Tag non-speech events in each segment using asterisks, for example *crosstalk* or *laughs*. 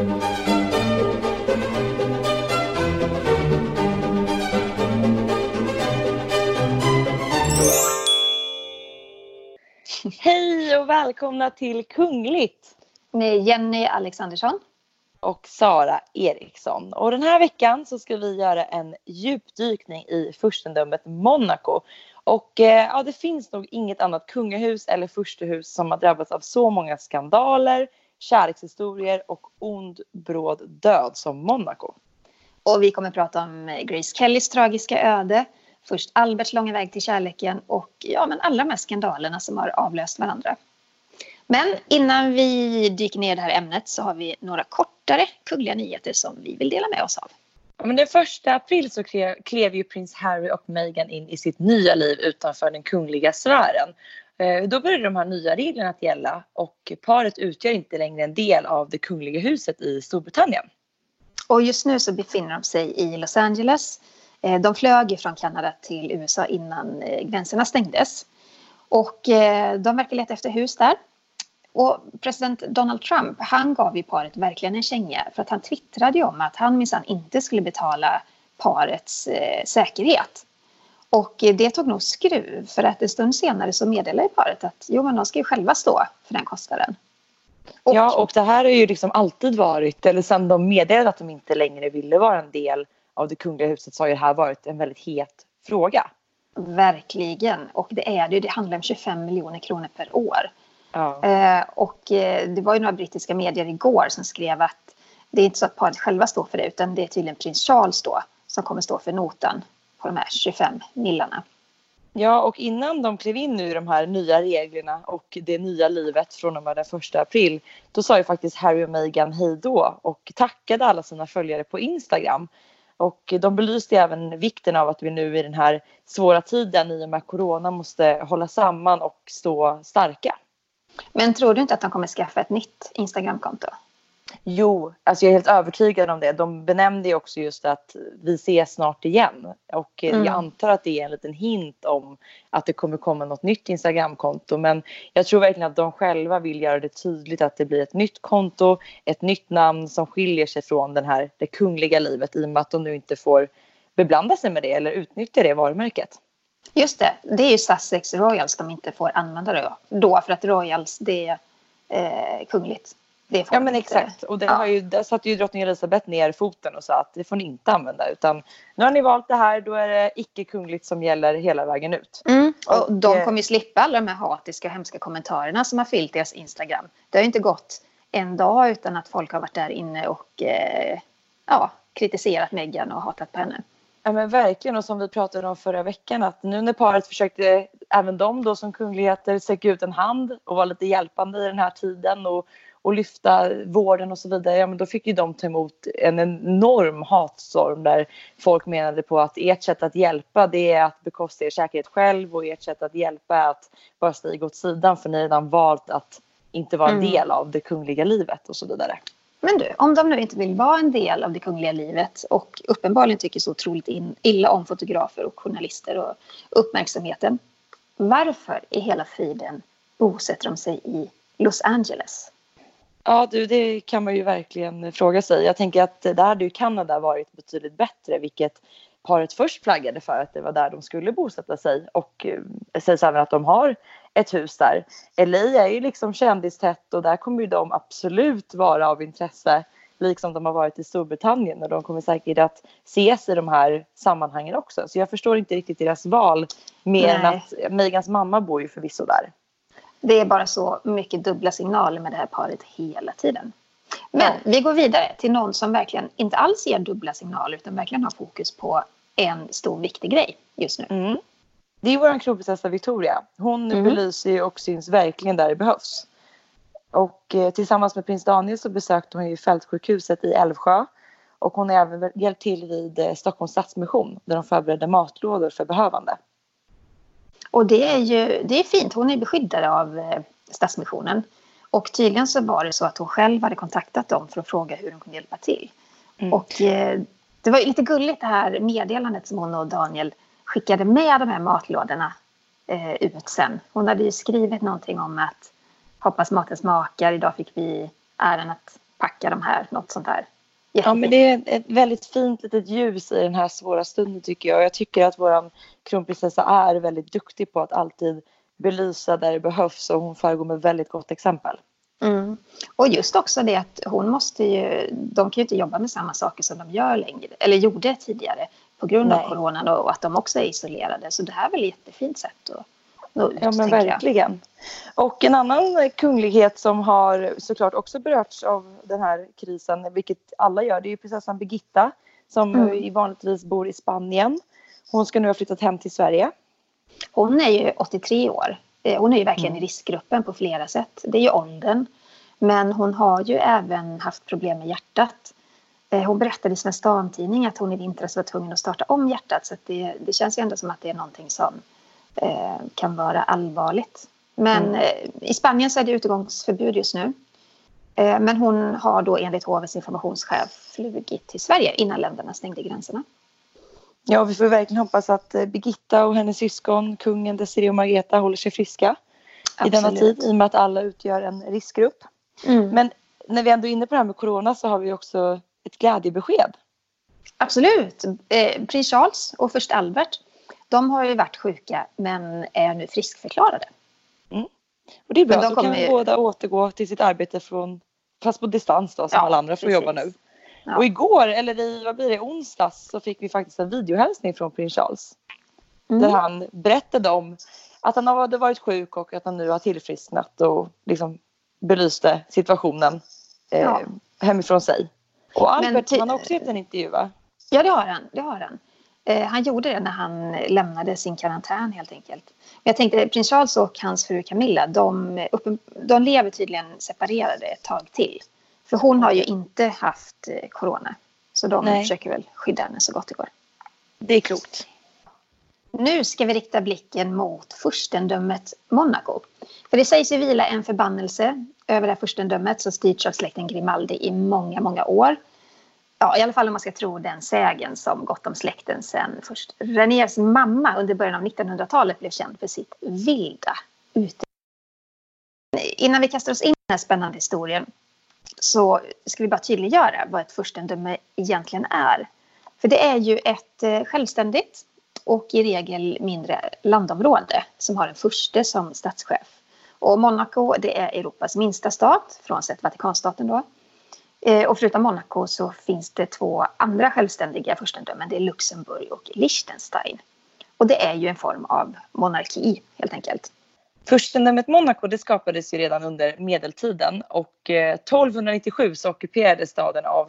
Hej och välkomna till Kungligt! Med Jenny Alexandersson. Och Sara Eriksson. Och den här veckan så ska vi göra en djupdykning i furstendömet Monaco. Och eh, ja, det finns nog inget annat kungahus eller furstehus som har drabbats av så många skandaler, kärlekshistorier och ond bråd död som Monaco. Och vi kommer prata om Grace Kellys tragiska öde, först Alberts långa väg till kärleken och ja, men alla de här skandalerna som har avlöst varandra. Men innan vi dyker ner i det här ämnet så har vi några kortare kungliga nyheter som vi vill dela med oss av. men den första april så klev ju prins Harry och Meghan in i sitt nya liv utanför den kungliga sfären. Eh, då började de här nya reglerna att gälla och paret utgör inte längre en del av det kungliga huset i Storbritannien. Och just nu så befinner de sig i Los Angeles. Eh, de flög från Kanada till USA innan eh, gränserna stängdes. Och de verkar leta efter hus där. Och president Donald Trump, han gav ju paret verkligen en känga för att han twittrade ju om att han minsann inte skulle betala parets säkerhet. Och det tog nog skruv för att en stund senare så meddelade paret att jo men de ska ju själva stå för den kostnaden. Och, ja och det här har ju liksom alltid varit, eller sen de meddelade att de inte längre ville vara en del av det kungliga huset så har ju det här varit en väldigt het fråga. Verkligen och det är det, det handlar om 25 miljoner kronor per år. Ja. Eh, och eh, det var ju några brittiska medier igår som skrev att det är inte så att paret själva står för det utan det är tydligen prins Charles då som kommer stå för notan på de här 25 millarna. Ja, och innan de klev in i de här nya reglerna och det nya livet från och med den första april, då sa ju faktiskt Harry och Meghan hej då och tackade alla sina följare på Instagram. Och de belyste även vikten av att vi nu i den här svåra tiden i och med corona måste hålla samman och stå starka. Men tror du inte att de kommer skaffa ett nytt Instagramkonto? Jo, alltså jag är helt övertygad om det. De benämnde ju också just att vi ses snart igen. Och mm. jag antar att det är en liten hint om att det kommer komma något nytt Instagramkonto. Men jag tror verkligen att de själva vill göra det tydligt att det blir ett nytt konto, ett nytt namn som skiljer sig från den här, det kungliga livet i och med att de nu inte får beblanda sig med det eller utnyttja det varumärket. Just det, det är ju Sussex Royals de inte får använda det då för att Royals det är eh, kungligt. Det ja men exakt och det ja. har ju, där satte ju drottning Elizabeth ner foten och sa att det får ni inte använda utan nu har ni valt det här då är det icke kungligt som gäller hela vägen ut. Mm. Och, och de eh, kommer ju slippa alla de här hatiska och hemska kommentarerna som har fyllt deras Instagram. Det har ju inte gått en dag utan att folk har varit där inne och eh, ja, kritiserat Meghan och hatat på henne. Ja men verkligen och som vi pratade om förra veckan att nu när paret försökte även de då som kungligheter sträcka ut en hand och vara lite hjälpande i den här tiden och, och lyfta vården och så vidare. Ja men då fick ju de ta emot en enorm hatstorm där folk menade på att ert sätt att hjälpa det är att bekosta er säkerhet själv och ert sätt att hjälpa är att bara stiga åt sidan för ni har redan valt att inte vara en mm. del av det kungliga livet och så vidare. Men du, om de nu inte vill vara en del av det kungliga livet och uppenbarligen tycker så otroligt in, illa om fotografer och journalister och uppmärksamheten. Varför i hela friden bosätter de sig i Los Angeles? Ja, du, det kan man ju verkligen fråga sig. Jag tänker att där hade ju Kanada varit betydligt bättre, vilket paret först flaggade för att det var där de skulle bosätta sig och eh, sägs även att de har ett hus där. LA är ju liksom kändistätt och där kommer ju de absolut vara av intresse liksom de har varit i Storbritannien och de kommer säkert att ses i de här sammanhangen också. Så jag förstår inte riktigt deras val mer än att Megans mamma bor ju förvisso där. Det är bara så mycket dubbla signaler med det här paret hela tiden. Men ja. vi går vidare till någon som verkligen inte alls ger dubbla signaler utan verkligen har fokus på en stor viktig grej just nu. Mm. Det är vår kronprinsessa Victoria. Hon mm. belyser och syns verkligen där det behövs. Och eh, tillsammans med prins Daniel så besökte hon ju fältsjukhuset i Älvsjö. Och hon har även hjälpt till vid eh, Stockholms Stadsmission där de förberedde matlådor för behövande. Och det är ju det är fint. Hon är beskyddad av eh, Stadsmissionen. Och tydligen så var det så att hon själv hade kontaktat dem för att fråga hur hon kunde hjälpa till. Mm. Och eh, det var lite gulligt det här meddelandet som hon och Daniel skickade med de här matlådorna eh, ut sen. Hon hade ju skrivit någonting om att hoppas maten smakar. Idag fick vi äran att packa de här, något sånt här. Ja, men det är ett väldigt fint litet ljus i den här svåra stunden tycker jag. Jag tycker att vår kronprinsessa är väldigt duktig på att alltid belysa där det behövs och hon föregår med väldigt gott exempel. Mm. Och just också det att hon måste ju, de kan ju inte jobba med samma saker som de gör längre, eller gjorde tidigare på grund Nej. av coronan och att de också är isolerade. Så det här är väl ett jättefint sätt att ut, Ja men verkligen. Jag. Och en annan kunglighet som har såklart också berörts av den här krisen, vilket alla gör, det är ju prinsessan Birgitta som mm. vanligtvis bor i Spanien. Hon ska nu ha flyttat hem till Sverige. Hon är ju 83 år. Eh, hon är ju verkligen mm. i riskgruppen på flera sätt. Det är ju åldern. Men hon har ju även haft problem med hjärtat. Eh, hon berättade i Svensk Damtidning att hon i vintras var tvungen att starta om hjärtat. Så det, det känns ju ändå som att det är någonting som kan vara allvarligt. Men mm. eh, i Spanien så är det utegångsförbud just nu. Eh, men hon har då enligt hovets informationschef flugit till Sverige innan länderna stängde gränserna. Ja, vi får verkligen hoppas att eh, Birgitta och hennes syskon, kungen Desiree och Margareta, håller sig friska Absolut. i denna tid i och med att alla utgör en riskgrupp. Mm. Men när vi ändå är inne på det här med corona så har vi också ett glädjebesked. Absolut. Eh, Prins Charles och först Albert de har ju varit sjuka men är nu friskförklarade. Mm. Och det är bra, de så kan ju... båda återgå till sitt arbete från, fast på distans då som ja, alla andra får precis. jobba nu. Ja. Och igår, eller i vad blir det, onsdags så fick vi faktiskt en videohälsning från prins Charles. Mm. Där han berättade om att han hade varit sjuk och att han nu har tillfrisknat och liksom belyste situationen eh, ja. hemifrån sig. Och Albert, han har också gett en intervju va? Ja det har han. Det har han. Eh, han gjorde det när han lämnade sin karantän helt enkelt. Jag tänkte prins Charles och hans fru Camilla de, de lever tydligen separerade ett tag till. För hon har ju inte haft eh, corona. Så de Nej. försöker väl skydda henne så gott det går. Det är klokt. Nu ska vi rikta blicken mot furstendömet Monaco. För det sägs ju vila en förbannelse över det här furstendömet som styrts av släkten Grimaldi i många, många år. Ja, i alla fall om man ska tro den sägen som gått om släkten sen först Reniers mamma under början av 1900-talet blev känd för sitt vilda ute. Innan vi kastar oss in i den här spännande historien så ska vi bara tydliggöra vad ett furstendöme egentligen är. För det är ju ett eh, självständigt och i regel mindre landområde som har en furste som statschef. Och Monaco det är Europas minsta stat, frånsett Vatikanstaten då. Eh, och förutom Monaco så finns det två andra självständiga furstendömen. Det är Luxemburg och Liechtenstein. Och det är ju en form av monarki helt enkelt. Furstendömet Monaco det skapades ju redan under medeltiden och eh, 1297 så ockuperades staden av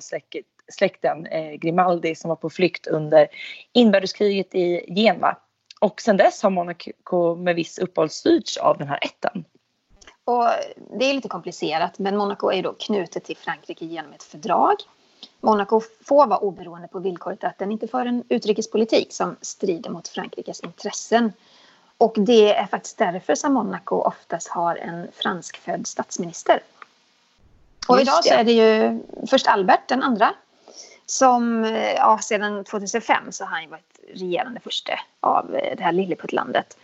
släkten eh, Grimaldi som var på flykt under inbördeskriget i Genua. Och sedan dess har Monaco med viss uppehåll styrts av den här ätten. Och det är lite komplicerat men Monaco är då knutet till Frankrike genom ett fördrag. Monaco får vara oberoende på villkoret att den inte för en utrikespolitik som strider mot Frankrikes intressen. Och det är faktiskt därför som Monaco oftast har en franskfödd statsminister. Och idag så är det ju först Albert den andra som ja, sedan 2005 så har han varit regerande furste av det här Lilleputtlandet.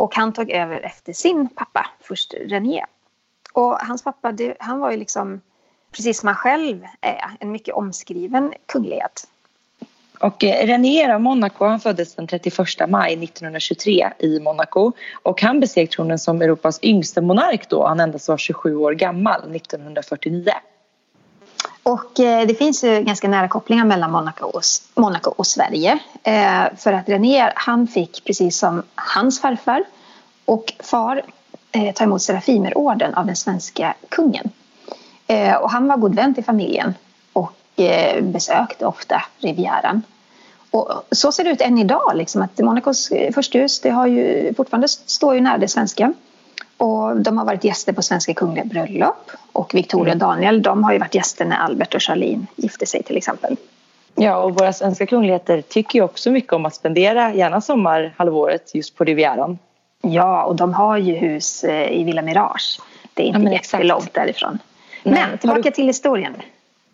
Och han tog över efter sin pappa, först René. Och hans pappa, det, han var ju liksom, precis som han själv är, en mycket omskriven kunglighet. Och eh, René av Monaco han föddes den 31 maj 1923 i Monaco och han besteg tronen som Europas yngste monark då han endast var 27 år gammal 1949. Och eh, det finns ju ganska nära kopplingar mellan Monaco och, Monaco och Sverige. Eh, för att René han fick precis som hans farfar och far eh, ta emot Serafimerorden av den svenska kungen. Och han var god vän till familjen och besökte ofta Rivieran. Och så ser det ut än idag, liksom, att Monacos eh, försthus det har ju, fortfarande står ju nära det svenska. Och de har varit gäster på svenska kungliga bröllop. Och Victoria och mm. Daniel de har ju varit gäster när Albert och Charlene gifte sig till exempel. Ja, och våra svenska kungligheter tycker ju också mycket om att spendera gärna sommarhalvåret just på Rivieran. Ja, och de har ju hus eh, i Villa Mirage. Det är inte ja, jättelångt därifrån. Nej, men tillbaka du... till historien.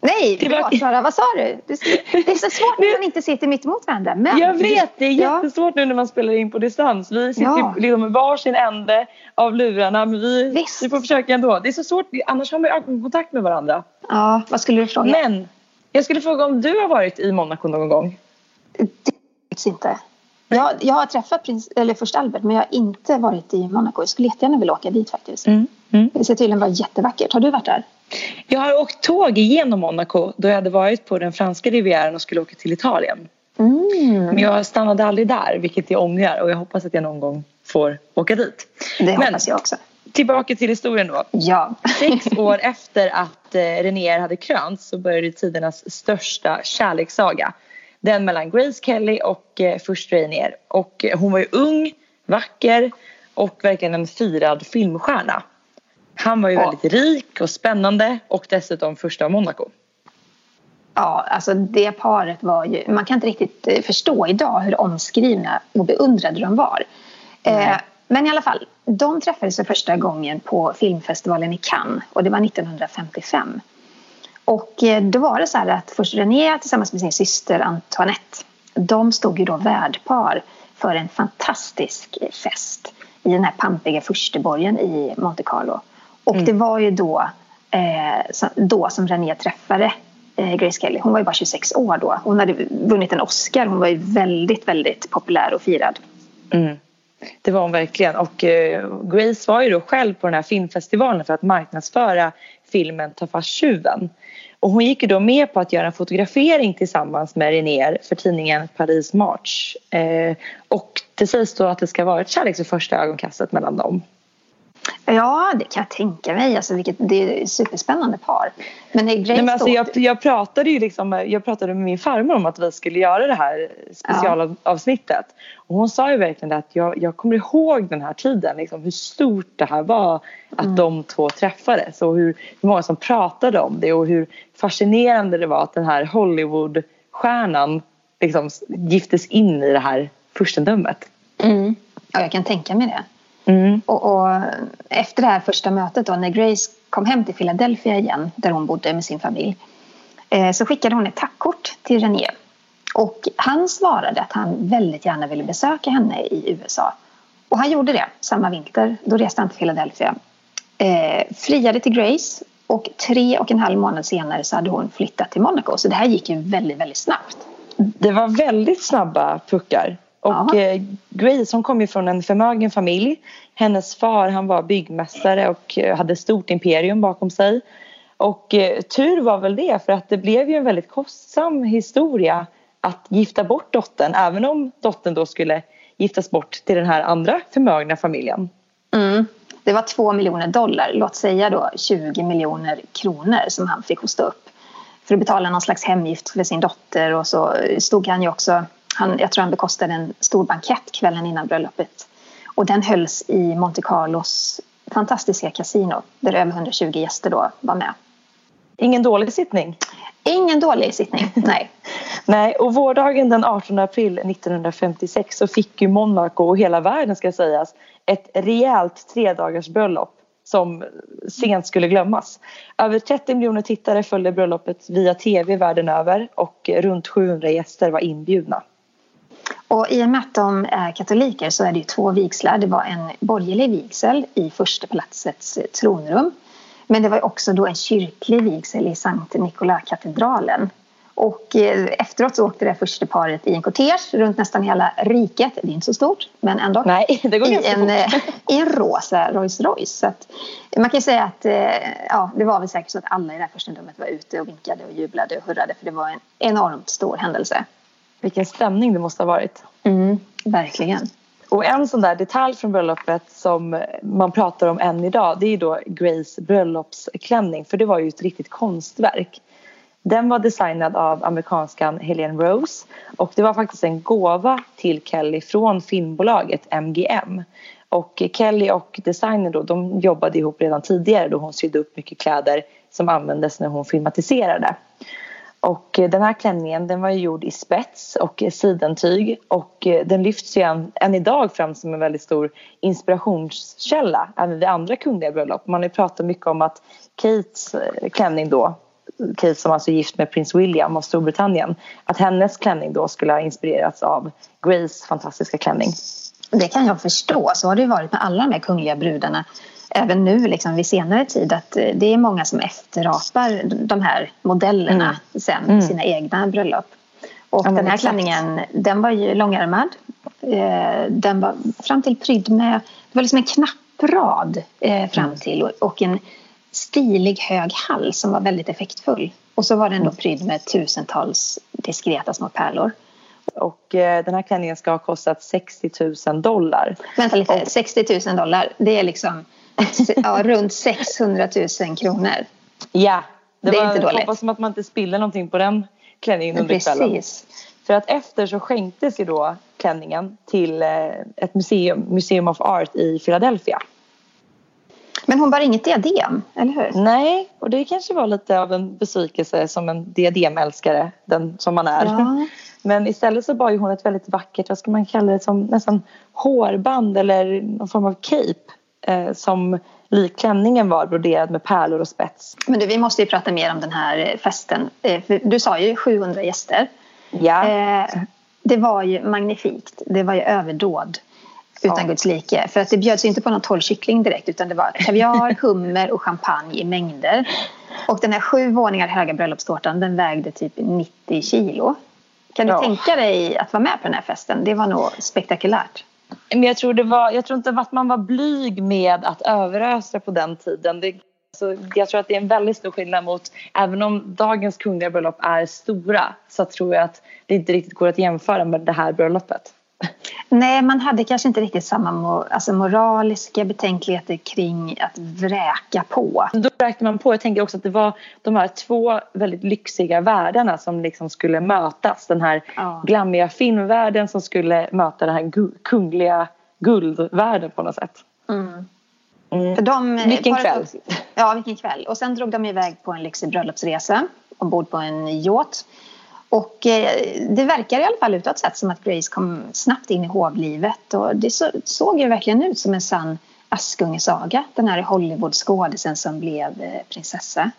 Nej, förlåt Sara, vad sa du? Det är så svårt när *laughs* man inte sitter mitt emot varandra. Men... Jag vet, det är jättesvårt nu när man spelar in på distans. Vi sitter ja. liksom med varsin ände av lurarna men vi, vi får försöka ändå. Det är så svårt, annars har man ögonkontakt med varandra. Ja, vad skulle du fråga? Men jag skulle fråga om du har varit i Monaco någon gång? Det inte. Jag, jag har träffat prins, eller först Albert men jag har inte varit i Monaco. Jag skulle jättegärna vilja åka dit faktiskt. Mm. Mm. Det ser tydligen vara jättevackert. Har du varit där? Jag har åkt tåg igenom Monaco då jag hade varit på den franska rivieran och skulle åka till Italien. Mm. Men jag stannade aldrig där vilket jag ångrar och jag hoppas att jag någon gång får åka dit. Det Men, hoppas jag också. Tillbaka till historien då. Ja. Sex *laughs* år efter att eh, Renér hade krönts så började tidernas största kärlekssaga. Den mellan Grace Kelly och eh, först Renér. Och eh, hon var ju ung, vacker och verkligen en firad filmstjärna. Han var ju ja. väldigt rik och spännande och dessutom första av Monaco. Ja, alltså det paret var ju... Man kan inte riktigt eh, förstå idag hur omskrivna och beundrade de var. Eh, men i alla fall, de träffades för första gången på filmfestivalen i Cannes och det var 1955. Och eh, då var det så här att först René tillsammans med sin syster Antoinette de stod ju då värdpar för en fantastisk fest i den här pampiga fursteborgen i Monte Carlo. Och mm. det var ju då, eh, då som René träffade eh, Grace Kelly. Hon var ju bara 26 år då. Hon hade vunnit en Oscar. Hon var ju väldigt, väldigt populär och firad. Mm. Det var hon verkligen. Och eh, Grace var ju då själv på den här filmfestivalen för att marknadsföra filmen Ta fast tjuven. Och hon gick ju då med på att göra en fotografering tillsammans med Renér för tidningen Paris March. Eh, och det sägs då att det ska vara ett kärleks första ögonkastet mellan dem. Ja, det kan jag tänka mig. Alltså, vilket, det är ett superspännande par. Men, Nej, men alltså, jag, jag, pratade ju liksom, jag pratade med min farmor om att vi skulle göra det här specialavsnittet. Ja. Och hon sa ju verkligen att jag, jag kommer ihåg den här tiden. Liksom, hur stort det här var att mm. de två träffades. Och hur, hur många som pratade om det. Och hur fascinerande det var att den här Hollywoodstjärnan liksom, giftes in i det här furstendömet. Mm. Ja, jag kan tänka mig det. Mm. Och, och, efter det här första mötet då, när Grace kom hem till Philadelphia igen, där hon bodde med sin familj, eh, så skickade hon ett tackkort till René. Och han svarade att han väldigt gärna ville besöka henne i USA. Och han gjorde det samma vinter. Då reste han till Philadelphia. Eh, friade till Grace och tre och en halv månad senare så hade hon flyttat till Monaco. Så det här gick ju väldigt, väldigt snabbt. Det var väldigt snabba puckar. Och eh, Grace hon kom ju från en förmögen familj. Hennes far han var byggmästare och eh, hade stort imperium bakom sig. Och eh, tur var väl det för att det blev ju en väldigt kostsam historia att gifta bort dottern även om dottern då skulle giftas bort till den här andra förmögna familjen. Mm. Det var två miljoner dollar, låt säga då 20 miljoner kronor som han fick hosta upp för att betala någon slags hemgift för sin dotter och så stod han ju också han, jag tror han bekostade en stor bankett kvällen innan bröllopet. Och den hölls i Monte Carlos fantastiska kasino där över 120 gäster då var med. Ingen dålig sittning? Ingen dålig sittning, *laughs* nej. nej, och vårdagen den 18 april 1956 så fick ju Monaco och hela världen ska sägas ett rejält tredagars bröllop som sent skulle glömmas. Över 30 miljoner tittare följde bröllopet via tv världen över och runt 700 gäster var inbjudna. Och I och med att de är katoliker så är det två vigslar. Det var en borgerlig vigsel i första palatsets tronrum. Men det var också då en kyrklig vigsel i Sankt Nikola-katedralen. Och eh, efteråt så åkte det första paret i en kortege runt nästan hela riket. Det är inte så stort, men ändå. Nej, *laughs* det går I en, eh, I en rosa Rolls Royce. Man kan säga att eh, ja, det var väl säkert så att alla i det här första rummet var ute och vinkade och jublade och hurrade för det var en enormt stor händelse. Vilken stämning det måste ha varit. Mm, verkligen. Och en sån där detalj från bröllopet som man pratar om än idag det är då Grace bröllopsklänning för det var ju ett riktigt konstverk. Den var designad av amerikanskan Helene Rose och det var faktiskt en gåva till Kelly från filmbolaget MGM. Och Kelly och designern då, de jobbade ihop redan tidigare då hon sydde upp mycket kläder som användes när hon filmatiserade. Och eh, den här klänningen den var gjord i spets och eh, sidentyg och eh, den lyfts ju än, än idag fram som en väldigt stor inspirationskälla även vid andra kungliga bröllop. Man har ju pratat mycket om att Kates klänning då Kate som alltså är gift med prins William av Storbritannien, att hennes klänning då skulle ha inspirerats av Grace fantastiska klänning. Det kan jag förstå. Så har det varit med alla de här kungliga brudarna. Även nu liksom vid senare tid att eh, det är många som efterapar de här modellerna mm. sen mm. sina egna bröllop. Och ja, den här exakt. klänningen den var ju långärmad. Eh, den var fram till prydd med, det var liksom en knapprad eh, fram mm. till och en stilig hög hals som var väldigt effektfull. Och så var den då mm. prydd med tusentals diskreta små pärlor. Och eh, den här klänningen ska ha kostat 60 000 dollar. Vänta lite, och, 60 000 dollar det är liksom ja, runt 600 000 kronor. Ja, det, det är var, inte dåligt. Hoppas att man inte spiller någonting på den klänningen under Precis. kvällen. För att efter så skänktes ju då klänningen till eh, ett museum, Museum of Art i Philadelphia. Men hon bar inget diadem, eller hur? Nej, och det kanske var lite av en besvikelse som en diademälskare, den som man är. Ja. *laughs* Men istället så bar ju hon ett väldigt vackert, vad ska man kalla det, som nästan hårband eller någon form av cape eh, som lik klänningen var broderad med pärlor och spets. Men du, vi måste ju prata mer om den här festen. Eh, du sa ju 700 gäster. Ja. Eh, det var ju magnifikt. Det var ju överdåd utan ja. Guds like. För att det bjöds inte på någon torrkyckling direkt utan det var kaviar, *laughs* hummer och champagne i mängder. Och den här sju våningar höga bröllopstårtan den vägde typ 90 kilo. Kan du ja. tänka dig att vara med på den här festen? Det var nog spektakulärt. Men jag tror, det var, jag tror inte att man var blyg med att överösa på den tiden. Det, så jag tror att det är en väldigt stor skillnad mot, även om dagens kungliga bröllop är stora så tror jag att det inte riktigt går att jämföra med det här bröllopet. Nej, man hade kanske inte riktigt samma alltså moraliska betänkligheter kring att vräka på. Då vräkte man på. Jag tänker också att det var de här två väldigt lyxiga världarna som liksom skulle mötas. Den här ja. glammiga filmvärlden som skulle möta den här kungliga guldvärlden på något sätt. Mm. Mm. För de, vilken kväll! Ja, vilken kväll. Och sen drog de iväg på en lyxig bröllopsresa ombord på en yacht. Och eh, det verkar i alla fall utåt sett som att Grace kom snabbt in i hovlivet och det så, såg ju verkligen ut som en sann Askungesaga, den här Hollywoodskådisen som blev eh, prinsessa.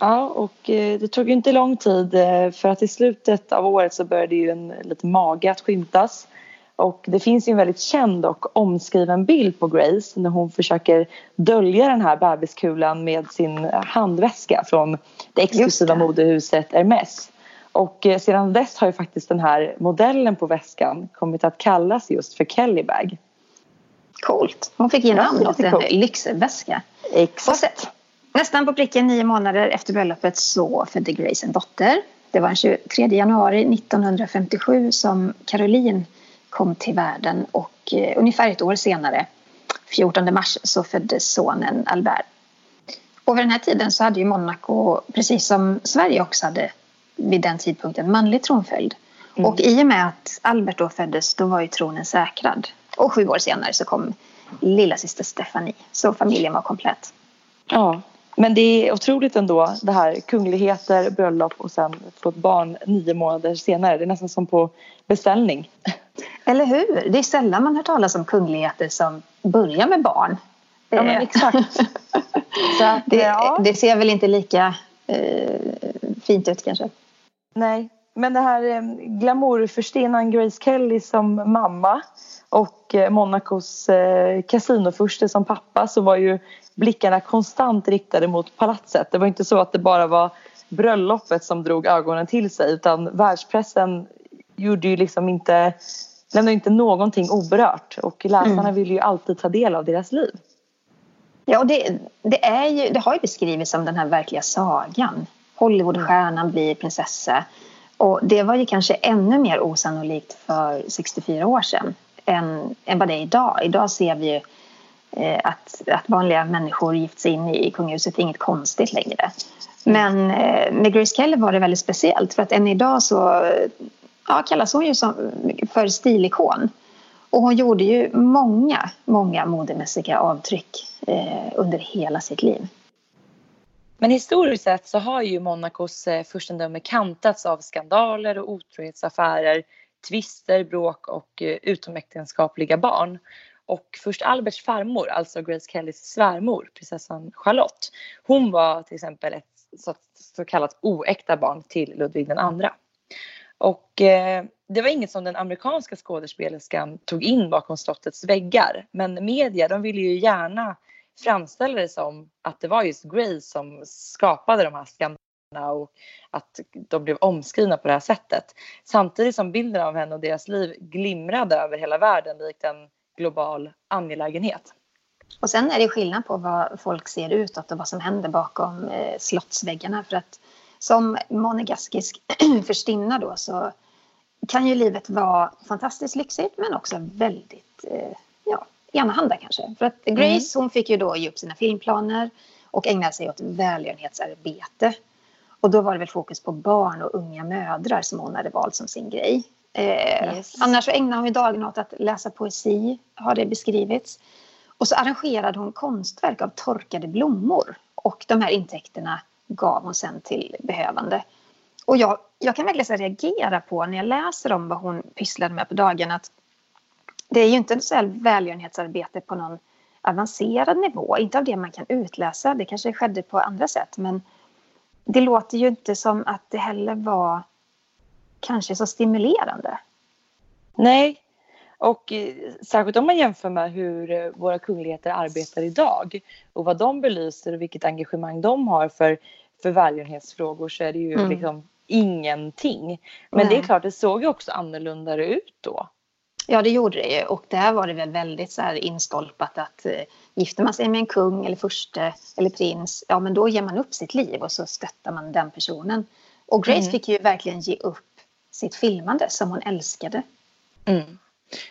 Ja, och eh, det tog inte lång tid för att i slutet av året så började ju en liten mage att skymtas. Och det finns ju en väldigt känd och omskriven bild på Grace när hon försöker dölja den här bebiskulan med sin handväska från det exklusiva det. modehuset Hermes. Och eh, sedan dess har ju faktiskt den här modellen på väskan kommit att kallas just för Kellybag. Coolt. Hon fick ge namn åt en lyxväska. Exakt. nästan på pricken nio månader efter bröllopet så födde Grace en dotter. Det var den 23 januari 1957 som Caroline kom till världen och eh, ungefär ett år senare, 14 mars, så föddes sonen Albert. Och vid den här tiden så hade ju Monaco, precis som Sverige också hade vid den tidpunkten manlig tronföljd. Mm. Och i och med att Albert då föddes då var ju tronen säkrad. Och sju år senare så kom lilla syster Stephanie. Så familjen var komplett. Ja, men det är otroligt ändå det här kungligheter, bröllop och sen få ett barn nio månader senare. Det är nästan som på beställning. Eller hur? Det är sällan man hör talas om kungligheter som börjar med barn. Ja, men exakt. *laughs* Så det, ja. det ser väl inte lika eh, fint ut kanske. Nej, men det här eh, glamourfurstinnan Grace Kelly som mamma och eh, Monacos eh, kasinofurste som pappa så var ju blickarna konstant riktade mot palatset. Det var inte så att det bara var bröllopet som drog ögonen till sig utan världspressen gjorde ju liksom inte, lämnade inte någonting oberört och läsarna mm. ville ju alltid ta del av deras liv. Ja, och det, det, är ju, det har ju beskrivits som den här verkliga sagan. Hollywoodstjärnan blir prinsessa. Och det var ju kanske ännu mer osannolikt för 64 år sedan än, än vad det är idag. Idag ser vi ju eh, att, att vanliga människor gift sig in i kungahuset är inget konstigt längre. Men eh, med Grace Kelly var det väldigt speciellt för att än idag så ja, kallas hon ju som, för stilikon. Och hon gjorde ju många, många modemässiga avtryck eh, under hela sitt liv. Men historiskt sett så har ju Monacos eh, furstendöme kantats av skandaler och otrohetsaffärer, tvister, bråk och eh, utomäktenskapliga barn. Och först Alberts farmor, alltså Grace Kellys svärmor, prinsessan Charlotte, hon var till exempel ett så, så kallat oäkta barn till Ludvig den andra. Och eh, det var inget som den amerikanska skådespelerskan tog in bakom slottets väggar. Men media de ville ju gärna framställa det som att det var just Grace som skapade de här skandalerna och att de blev omskrivna på det här sättet. Samtidigt som bilden av henne och deras liv glimrade över hela världen likt en global angelägenhet. Och sen är det skillnad på vad folk ser utåt och vad som händer bakom eh, slottsväggarna. För att som monegaskisk *clears throat* förstinna då så kan ju livet vara fantastiskt lyxigt men också väldigt eh, enahanda kanske. För att Grace mm. hon fick ju då ge upp sina filmplaner och ägna sig åt välgörenhetsarbete. Och då var det väl fokus på barn och unga mödrar som hon hade valt som sin grej. Eh, yes. Annars så ägnade hon ju dagen åt att läsa poesi, har det beskrivits. Och så arrangerade hon konstverk av torkade blommor. Och de här intäkterna gav hon sen till behövande. Och jag, jag kan verkligen reagera på när jag läser om vad hon pysslade med på dagen att det är ju inte så välgörenhetsarbete på någon avancerad nivå, inte av det man kan utläsa, det kanske skedde på andra sätt, men det låter ju inte som att det heller var kanske så stimulerande. Nej, och eh, särskilt om man jämför med hur eh, våra kungligheter arbetar idag och vad de belyser och vilket engagemang de har för, för välgörenhetsfrågor så är det ju mm. liksom ingenting. Men Nej. det är klart, det såg ju också annorlunda ut då. Ja, det gjorde det ju. Och där var det väl väldigt så här instolpat att eh, gifter man sig med en kung eller furste eller prins, ja men då ger man upp sitt liv och så stöttar man den personen. Och Grace mm. fick ju verkligen ge upp sitt filmande som hon älskade. Mm.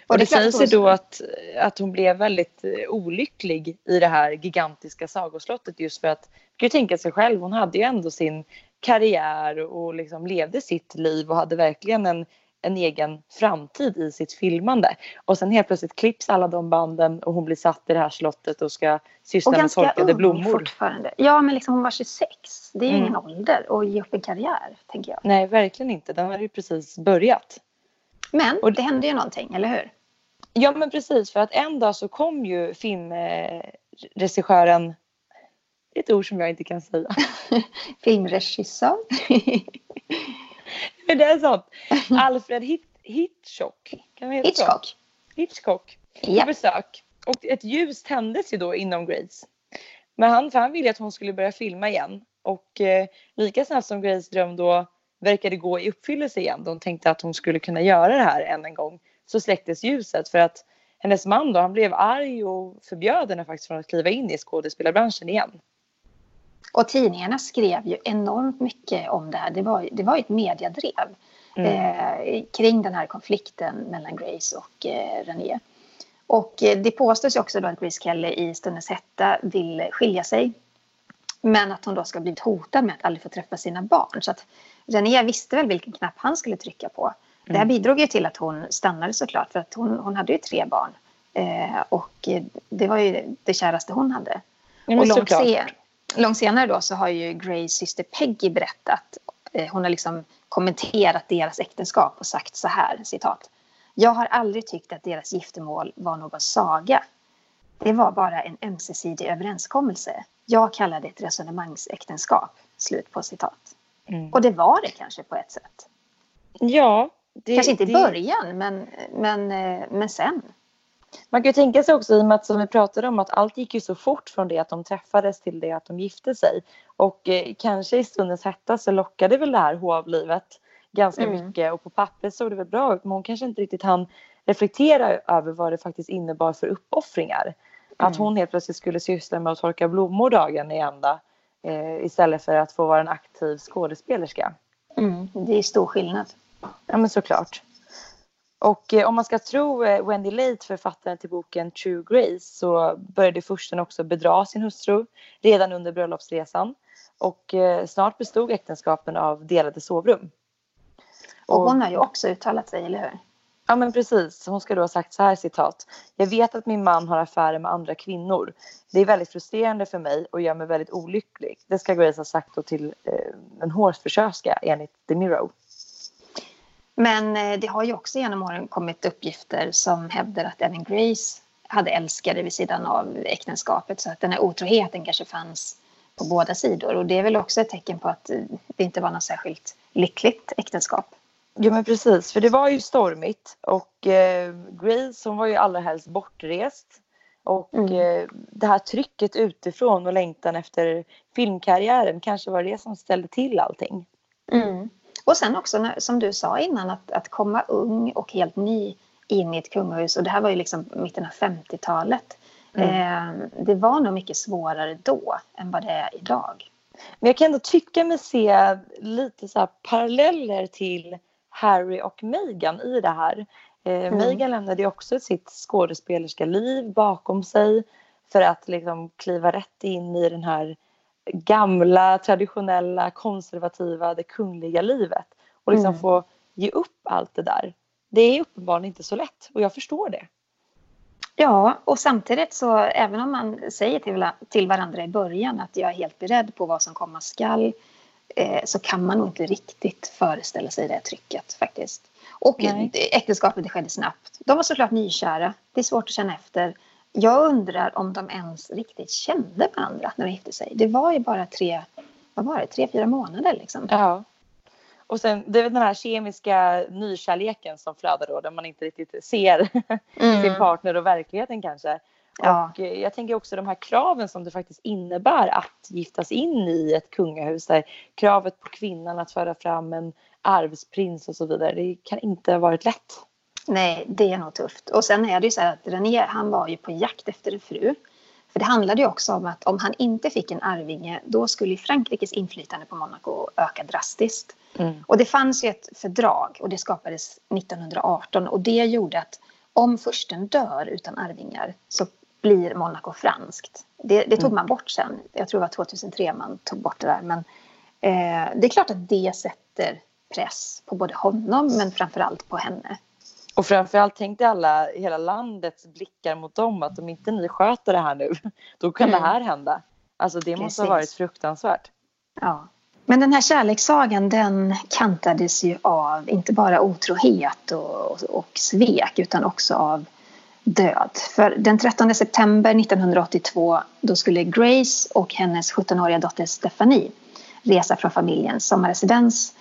Och det, det sägs ju då att, att hon blev väldigt eh, olycklig i det här gigantiska sagoslottet just för att, man kan ju tänka sig själv, hon hade ju ändå sin karriär och liksom levde sitt liv och hade verkligen en, en egen framtid i sitt filmande. Och sen helt plötsligt klipps alla de banden och hon blir satt i det här slottet och ska syssla med torkade blommor. fortfarande. Ja, men liksom hon var 26. Det är ju mm. ingen ålder att ge upp en karriär, tänker jag. Nej, verkligen inte. Den har ju precis börjat. Men och det hände ju någonting, eller hur? Ja, men precis. För att en dag så kom ju filmregissören ett ord som jag inte kan säga. *laughs* Filmregissör. *laughs* *laughs* det är sånt. *laughs* Alfred Hit Hitchcock. Kan man Hitchcock. Så? Hitchcock. På besök. Och ett ljus tändes ju då inom Grace. Men han, för han ville att hon skulle börja filma igen. Och eh, lika snabbt som Grace dröm då verkade gå i uppfyllelse igen. De tänkte att hon skulle kunna göra det här än en gång. Så släcktes ljuset för att hennes man då, han blev arg och förbjöd henne faktiskt från att kliva in i skådespelarbranschen igen. Och tidningarna skrev ju enormt mycket om det här. Det var, det var ett mediadrev mm. eh, kring den här konflikten mellan Grace och eh, René. Och eh, det påstås också då att Grace Kelly i stundens hetta vill skilja sig. Men att hon då ska blivit hotad med att aldrig få träffa sina barn. Så att René visste väl vilken knapp han skulle trycka på. Mm. Det här mm. bidrog ju till att hon stannade såklart. För att hon, hon hade ju tre barn. Eh, och det var ju det käraste hon hade. Ja, och långt, långt senare då så har ju Grays syster Peggy berättat. Eh, hon har liksom kommenterat deras äktenskap och sagt så här, citat. Jag har aldrig tyckt att deras giftermål var någon saga. Det var bara en ömsesidig överenskommelse. Jag kallar det ett resonemangsäktenskap. Slut på citat. Mm. Och det var det kanske på ett sätt. Ja. Det, kanske inte i början, men, men, eh, men sen. Man kan ju tänka sig också i och med att som vi pratade om att allt gick ju så fort från det att de träffades till det att de gifte sig. Och eh, kanske i stundens hetta så lockade väl det här hovlivet ganska mm. mycket och på pappret såg det väl bra ut men hon kanske inte riktigt hann reflektera över vad det faktiskt innebar för uppoffringar. Mm. Att hon helt plötsligt skulle syssla med att torka blommor dagen i ända eh, istället för att få vara en aktiv skådespelerska. Mm. Det är stor skillnad. Ja men såklart. Och eh, om man ska tro eh, Wendy Late, författaren till boken True Grace, så började fursten också bedra sin hustru redan under bröllopsresan. Och eh, snart bestod äktenskapen av delade sovrum. Och hon har ju också uttalat sig, eller hur? Ja men precis. Hon ska då ha sagt så här citat. Jag vet att min man har affärer med andra kvinnor. Det är väldigt frustrerande för mig och gör mig väldigt olycklig. Det ska Grace ha sagt då till eh, en hårfrisörska enligt The Mirror. Men eh, det har ju också genom åren kommit uppgifter som hävdar att även Grace hade älskare vid sidan av äktenskapet så att den här otroheten kanske fanns på båda sidor. Och det är väl också ett tecken på att det inte var något särskilt lyckligt äktenskap. Ja men precis, för det var ju stormigt och eh, Grace hon var ju allra helst bortrest. Och mm. eh, det här trycket utifrån och längtan efter filmkarriären kanske var det som ställde till allting. Mm. Och sen också som du sa innan att, att komma ung och helt ny in i ett kungahus och det här var ju liksom mitten av 50-talet. Mm. Eh, det var nog mycket svårare då än vad det är idag. Men jag kan ändå tycka mig se lite så paralleller till Harry och Meghan i det här. Eh, mm. Meghan lämnade ju också sitt skådespelerska liv bakom sig för att liksom kliva rätt in i den här gamla, traditionella, konservativa, det kungliga livet och liksom mm. få ge upp allt det där. Det är uppenbarligen inte så lätt och jag förstår det. Ja, och samtidigt så även om man säger till, till varandra i början att jag är helt beredd på vad som komma skall eh, så kan man nog inte riktigt föreställa sig det trycket faktiskt. Och Nej. äktenskapet det skedde snabbt. De var såklart nykära. Det är svårt att känna efter. Jag undrar om de ens riktigt kände varandra när de gifte sig. Det var ju bara tre, vad var det, tre, fyra månader liksom. Ja. Och sen det är väl den här kemiska nykärleken som flödar då där man inte riktigt ser *laughs* mm. sin partner och verkligheten kanske. Ja. Och jag tänker också de här kraven som det faktiskt innebär att giftas in i ett kungahus. Där kravet på kvinnan att föra fram en arvsprins och så vidare. Det kan inte ha varit lätt. Nej, det är nog tufft. Och sen är det ju så här att René, han var ju på jakt efter en fru. För det handlade ju också om att om han inte fick en arvinge då skulle Frankrikes inflytande på Monaco öka drastiskt. Mm. Och det fanns ju ett fördrag och det skapades 1918 och det gjorde att om försten dör utan arvingar så blir Monaco franskt. Det, det tog mm. man bort sen. Jag tror det var 2003 man tog bort det där. Men eh, det är klart att det sätter press på både honom men framförallt på henne. Och framförallt tänkte alla, hela landets blickar mot dem att om inte ni sköter det här nu, *laughs* då kan mm. det här hända. Alltså det Precis. måste ha varit fruktansvärt. Ja. Men den här kärlekssagan den kantades ju av inte bara otrohet och, och svek utan också av död. För den 13 september 1982 då skulle Grace och hennes 17-åriga dotter Stephanie resa från familjens sommarresidens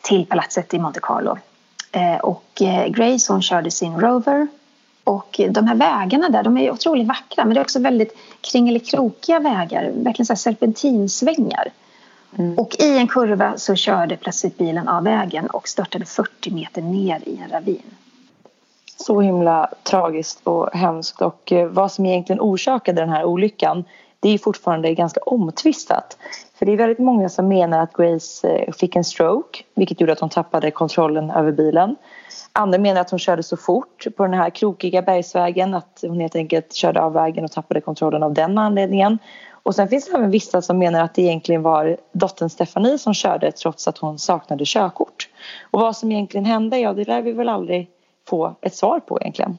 till palatset i Monte Carlo. Eh, och eh, Grace hon körde sin Rover och de här vägarna där de är otroligt vackra men det är också väldigt kringelikrokiga vägar, verkligen så serpentinsvängar. Mm. Och i en kurva så körde plötsligt bilen av vägen och störtade 40 meter ner i en ravin. Så himla tragiskt och hemskt och eh, vad som egentligen orsakade den här olyckan det är fortfarande ganska omtvistat. För det är väldigt många som menar att Grace eh, fick en stroke vilket gjorde att hon tappade kontrollen över bilen. Andra menar att hon körde så fort på den här krokiga bergsvägen att hon helt enkelt körde av vägen och tappade kontrollen av den anledningen. Och sen finns det även vissa som menar att det egentligen var dottern Stefanie som körde trots att hon saknade körkort. Och vad som egentligen hände, ja det lär vi väl aldrig få ett svar på egentligen.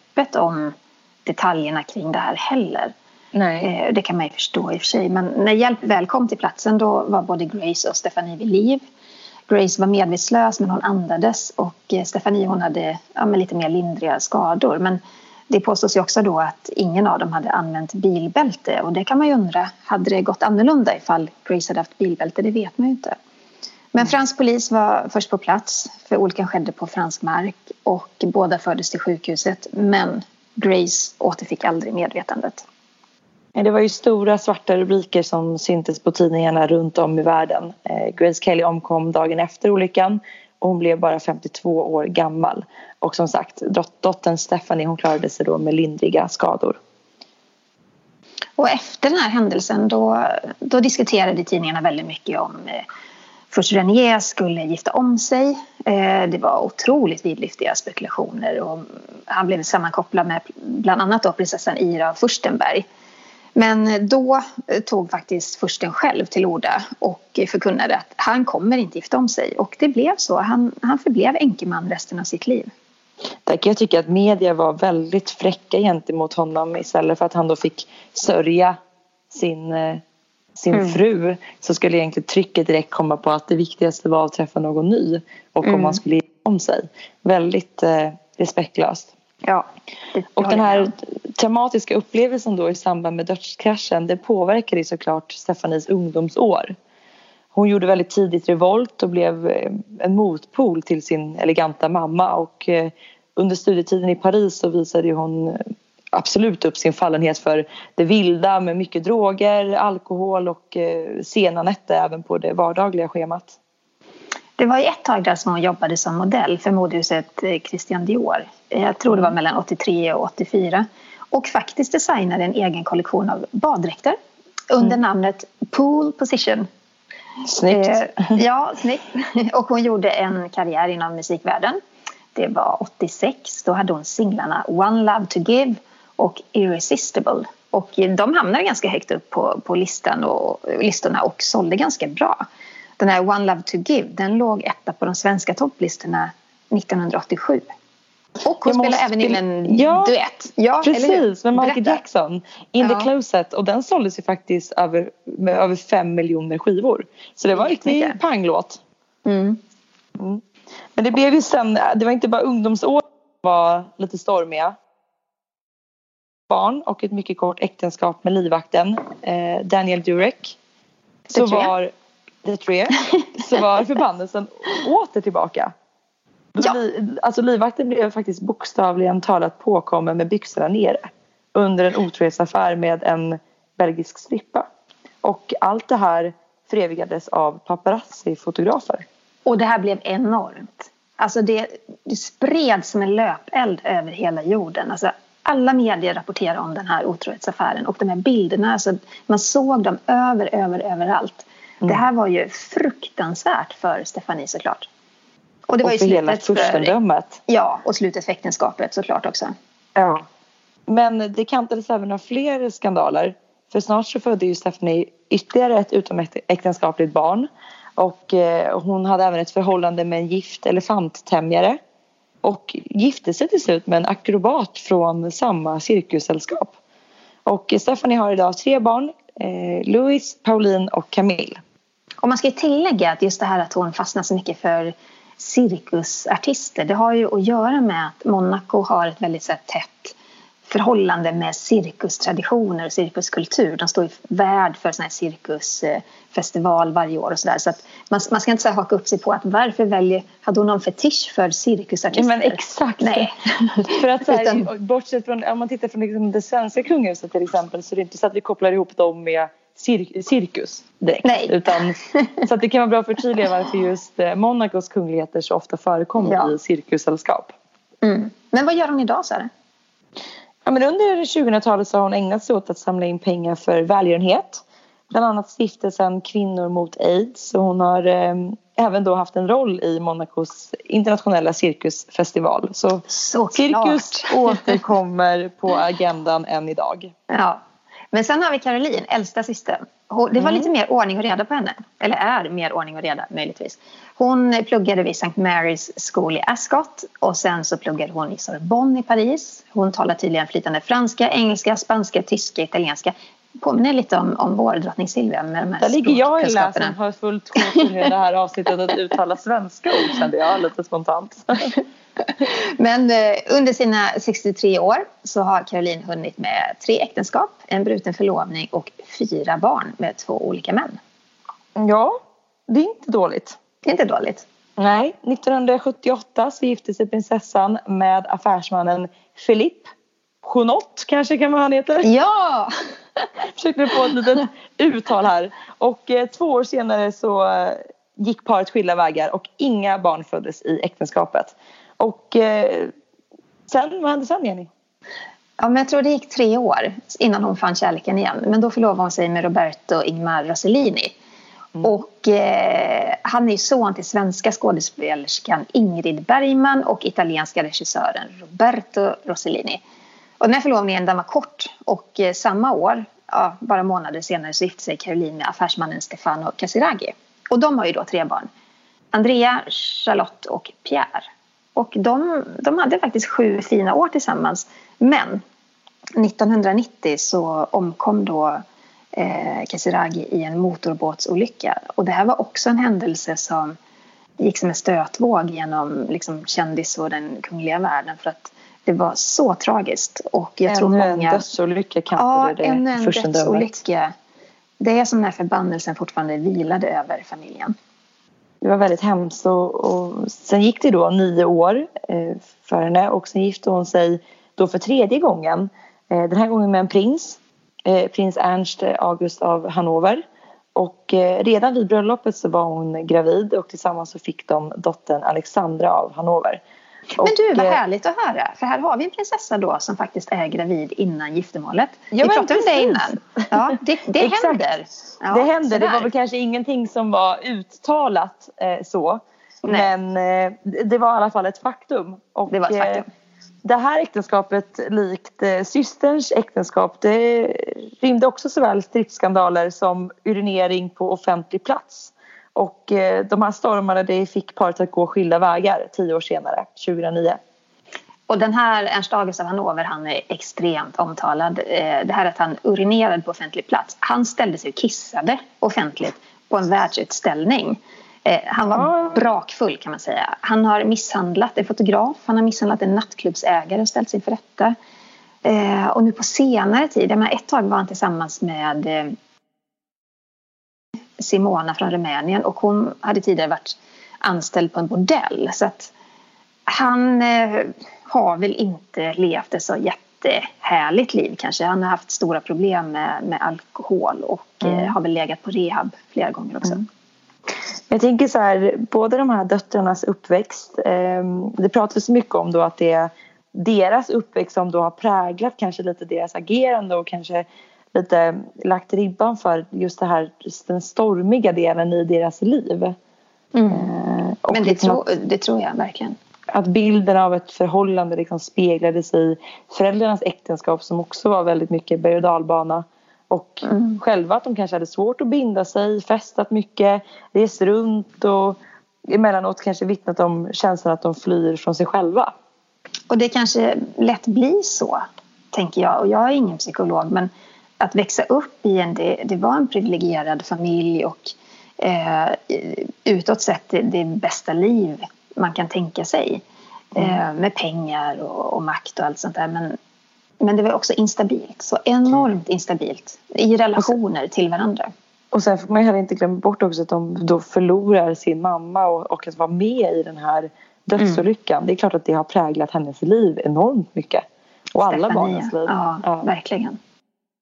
om detaljerna kring det här heller. Nej. Eh, det kan man ju förstå i och för sig. Men när hjälp väl kom till platsen då var både Grace och Stefanie vid liv. Grace var medvetslös men hon andades och eh, Stefanie hon hade ja, lite mer lindriga skador. Men det påstås ju också då att ingen av dem hade använt bilbälte och det kan man ju undra, hade det gått annorlunda ifall Grace hade haft bilbälte? Det vet man ju inte. Men fransk polis var först på plats för olyckan skedde på fransk mark och båda fördes till sjukhuset men Grace återfick aldrig medvetandet. Det var ju stora svarta rubriker som syntes på tidningarna runt om i världen. Eh, Grace Kelly omkom dagen efter olyckan och hon blev bara 52 år gammal. Och som sagt, dottern Stephanie hon klarade sig då med lindriga skador. Och efter den här händelsen då, då diskuterade tidningarna väldigt mycket om eh, först Renier skulle gifta om sig. Eh, det var otroligt vidlyftiga spekulationer och han blev sammankopplad med bland annat då prinsessan Ira av Furstenberg. Men då eh, tog faktiskt fursten själv till orda och förkunnade att han kommer inte gifta om sig. Och det blev så. Han, han förblev enkeman resten av sitt liv. Där kan jag tycka att media var väldigt fräcka gentemot honom istället för att han då fick sörja sin, eh, sin mm. fru så skulle egentligen trycket direkt komma på att det viktigaste var att träffa någon ny och mm. om man skulle gifta om sig. Väldigt eh, respektlöst. Ja, och den här traumatiska upplevelsen då i samband med dödskraschen det påverkade såklart Stefanis ungdomsår. Hon gjorde väldigt tidigt revolt och blev eh, en motpol till sin eleganta mamma och eh, under studietiden i Paris så visade hon absolut upp sin fallenhet för det vilda med mycket droger, alkohol och eh, sena nätter även på det vardagliga schemat. Det var ett tag där som hon jobbade som modell för modehuset Christian Dior. Jag tror det var mellan 83 och 84. Och faktiskt designade en egen kollektion av baddräkter under mm. namnet Pool Position. Snyggt. Eh, ja, snyggt. *laughs* Och hon gjorde en karriär inom musikvärlden. Det var 86. Då hade hon singlarna One Love To Give och Irresistible. Och de hamnade ganska högt upp på, på listan och, listorna och sålde ganska bra. Den här One Love To Give den låg etta på de svenska topplistorna 1987. Och hon spelar även in en ja, duett. Ja, precis, med Michael Jackson. In ja. the Closet. Och den såldes ju faktiskt över, med över fem miljoner skivor. Så det var en riktig panglåt. Mm. Mm. Men det blev ju sen, det var inte bara ungdomsår som var lite stormiga. Barn och ett mycket kort äktenskap med livvakten eh, Daniel Durek. Så var, the tre, så var *laughs* förbannelsen åter tillbaka. Ja. Alltså livvakten blev faktiskt bokstavligen talat påkommen med byxorna nere under en otrohetsaffär med en belgisk strippa. Och allt det här förevigades av paparazzi-fotografer. Och det här blev enormt. Alltså det, det spreds som en löpeld över hela jorden. Alltså alla medier rapporterade om den här otrohetsaffären och de här bilderna, alltså man såg dem över, över, överallt. Mm. Det här var ju fruktansvärt för Stefanie såklart. Och det var och för hela furstendömet. Ja, och slutet för äktenskapet såklart också. Ja. Men det kantades även av fler skandaler. För snart så födde ju Stephanie ytterligare ett utomäktenskapligt barn. Och eh, hon hade även ett förhållande med en gift elefanttämjare. Och gifte sig till slut med en akrobat från samma cirkussällskap. Och Stephanie har idag tre barn. Eh, Louis, Pauline och Camille. Och man ska tillägga att just det här att hon fastnar så mycket för cirkusartister. Det har ju att göra med att Monaco har ett väldigt så tätt förhållande med cirkustraditioner och cirkuskultur. De står ju värd för sån här cirkusfestival varje år och sådär. Så att man, man ska inte så haka upp sig på att varför väljer, hade hon någon fetisch för cirkusartister? Men exakt! Nej. *laughs* för att så här, *laughs* Utan, bortsett från, om man tittar från liksom det svenska kungahuset till exempel så är det inte så att vi kopplar ihop dem med cir cirkus direkt. Nej. Utan, *laughs* så att det kan vara bra att förtydliga varför just eh, Monacos kungligheter så ofta förekommer ja. i cirkussällskap. Mm. Men vad gör hon idag Sara? Ja, men under 2000-talet så har hon ägnat sig åt att samla in pengar för välgörenhet. Bland annat stiftelsen Kvinnor mot aids och hon har eh, även då haft en roll i Monacos internationella cirkusfestival. Så Såklart. cirkus *laughs* återkommer på agendan än idag. Ja, men sen har vi Caroline, äldsta systern. Det var mm. lite mer ordning och reda på henne. Eller är mer ordning och reda möjligtvis. Hon pluggade vid St. Mary's School i Ascot och sen så pluggade hon i Sorbonne i Paris. Hon talar tydligen flytande franska, engelska, spanska, tyska, italienska. Påminner lite om, om vår drottning Silvia med de här Där ligger jag i lä som har fullt sjå i det här avsnittet att uttala svenska ord kände jag lite spontant. *laughs* Men eh, under sina 63 år så har Caroline hunnit med tre äktenskap, en bruten förlovning och fyra barn med två olika män. Ja, det är inte dåligt. Det är inte dåligt. Nej, 1978 så gifte sig prinsessan med affärsmannen Philippe Jonot kanske kan man han heter. Ja! *laughs* Försökte få ett litet uttal här. Och eh, två år senare så eh, gick paret skilda vägar och inga barn föddes i äktenskapet. Och eh, sen, vad hände sen Jenny? Ja, men jag tror det gick tre år innan hon fann kärleken igen. Men då förlovade hon sig med Roberto Ingmar Rossellini. Mm. Och eh, han är son till svenska skådespelerskan Ingrid Bergman och italienska regissören Roberto Rossellini. Och den här förlovningen den var kort och eh, samma år ja, bara månader senare så gifte sig Caroline med affärsmannen Stefano Casiraghi. Och de har ju då tre barn. Andrea, Charlotte och Pierre. Och de, de hade faktiskt sju fina år tillsammans. Men 1990 så omkom då eh, Casiraghi i en motorbåtsolycka. Och det här var också en händelse som gick som en stötvåg genom liksom, kändis och den kungliga världen. För att det var så tragiskt. Och jag ännu tror många... en dödsolycka kallade Ja, det ännu en dödsolycka. Det är som när förbannelsen fortfarande vilade över familjen. Det var väldigt hemskt. Och, och sen gick det då nio år eh, för henne och sen gifte hon sig då för tredje gången. Eh, den här gången med en prins. Eh, prins Ernst August av Hannover. Och eh, redan vid bröllopet så var hon gravid och tillsammans så fick de dottern Alexandra av Hannover. Men du, vad eh, härligt att höra. För här har vi en prinsessa då som faktiskt är gravid innan giftermålet. Ja, vi pratade om det innan. Ja, det, det *laughs* händer. Ja, det hände. Det sådär. var väl kanske ingenting som var uttalat eh, så. Nej. Men eh, det var i alla fall ett faktum. Och, Det var ett faktum. Eh, det här äktenskapet, likt eh, systerns äktenskap, det rymde också såväl stridsskandaler som urinering på offentlig plats. Och eh, de här stormarna det fick paret att gå skilda vägar tio år senare, 2009. Och den här Ernst August av Hannover, han är extremt omtalad. Eh, Det här att han urinerade på offentlig plats. Han ställde sig och kissade offentligt på en världsutställning. Eh, Han var brakfull kan man säga. Han har misshandlat en fotograf, han har misshandlat en nattklubbsägare och ställt sig inför rätta. Eh, Och nu på senare tid, jag menar, ett tag var han tillsammans med Simona från Rumänien och hon hade tidigare varit anställd på en bordell. Så att han eh, har väl inte levt ett så jättehärligt liv kanske. Han har haft stora problem med, med alkohol och Mm. eh, har väl legat på rehab flera gånger också. Mm. Jag tänker så här, båda de här döttrarnas uppväxt. Eh, det pratas mycket om då att det är deras uppväxt som då har präglat kanske lite deras agerande och kanske lite lagt ribban för just det här, just den stormiga delen i deras liv. Eh, Mm. Men det, liksom tro, att, det tror jag verkligen. att bilden av ett förhållande liksom speglades i föräldrarnas äktenskap som också var väldigt mycket berg och dalbana. Och Mm. själva att de kanske hade svårt att binda sig, festat mycket, rest runt och emellanåt kanske vittnat om känslan att de flyr från sig själva. Och det kanske lätt blir så, tänker jag. Och jag är ingen psykolog, men att växa upp i en... Det, det var en privilegierad familj och eh, utåt sett det, det bästa liv man kan tänka sig. Eh, med pengar och, och makt och allt sånt där. Men, men det var också instabilt. Så enormt instabilt i relationer till varandra. Och sen får man heller inte glömma bort också att de då förlorar sin mamma och, och att vara med i den här dödsolyckan. Det är klart att det har präglat hennes liv enormt mycket. Och alla Stefania. barnens liv. Ja, Ja. verkligen.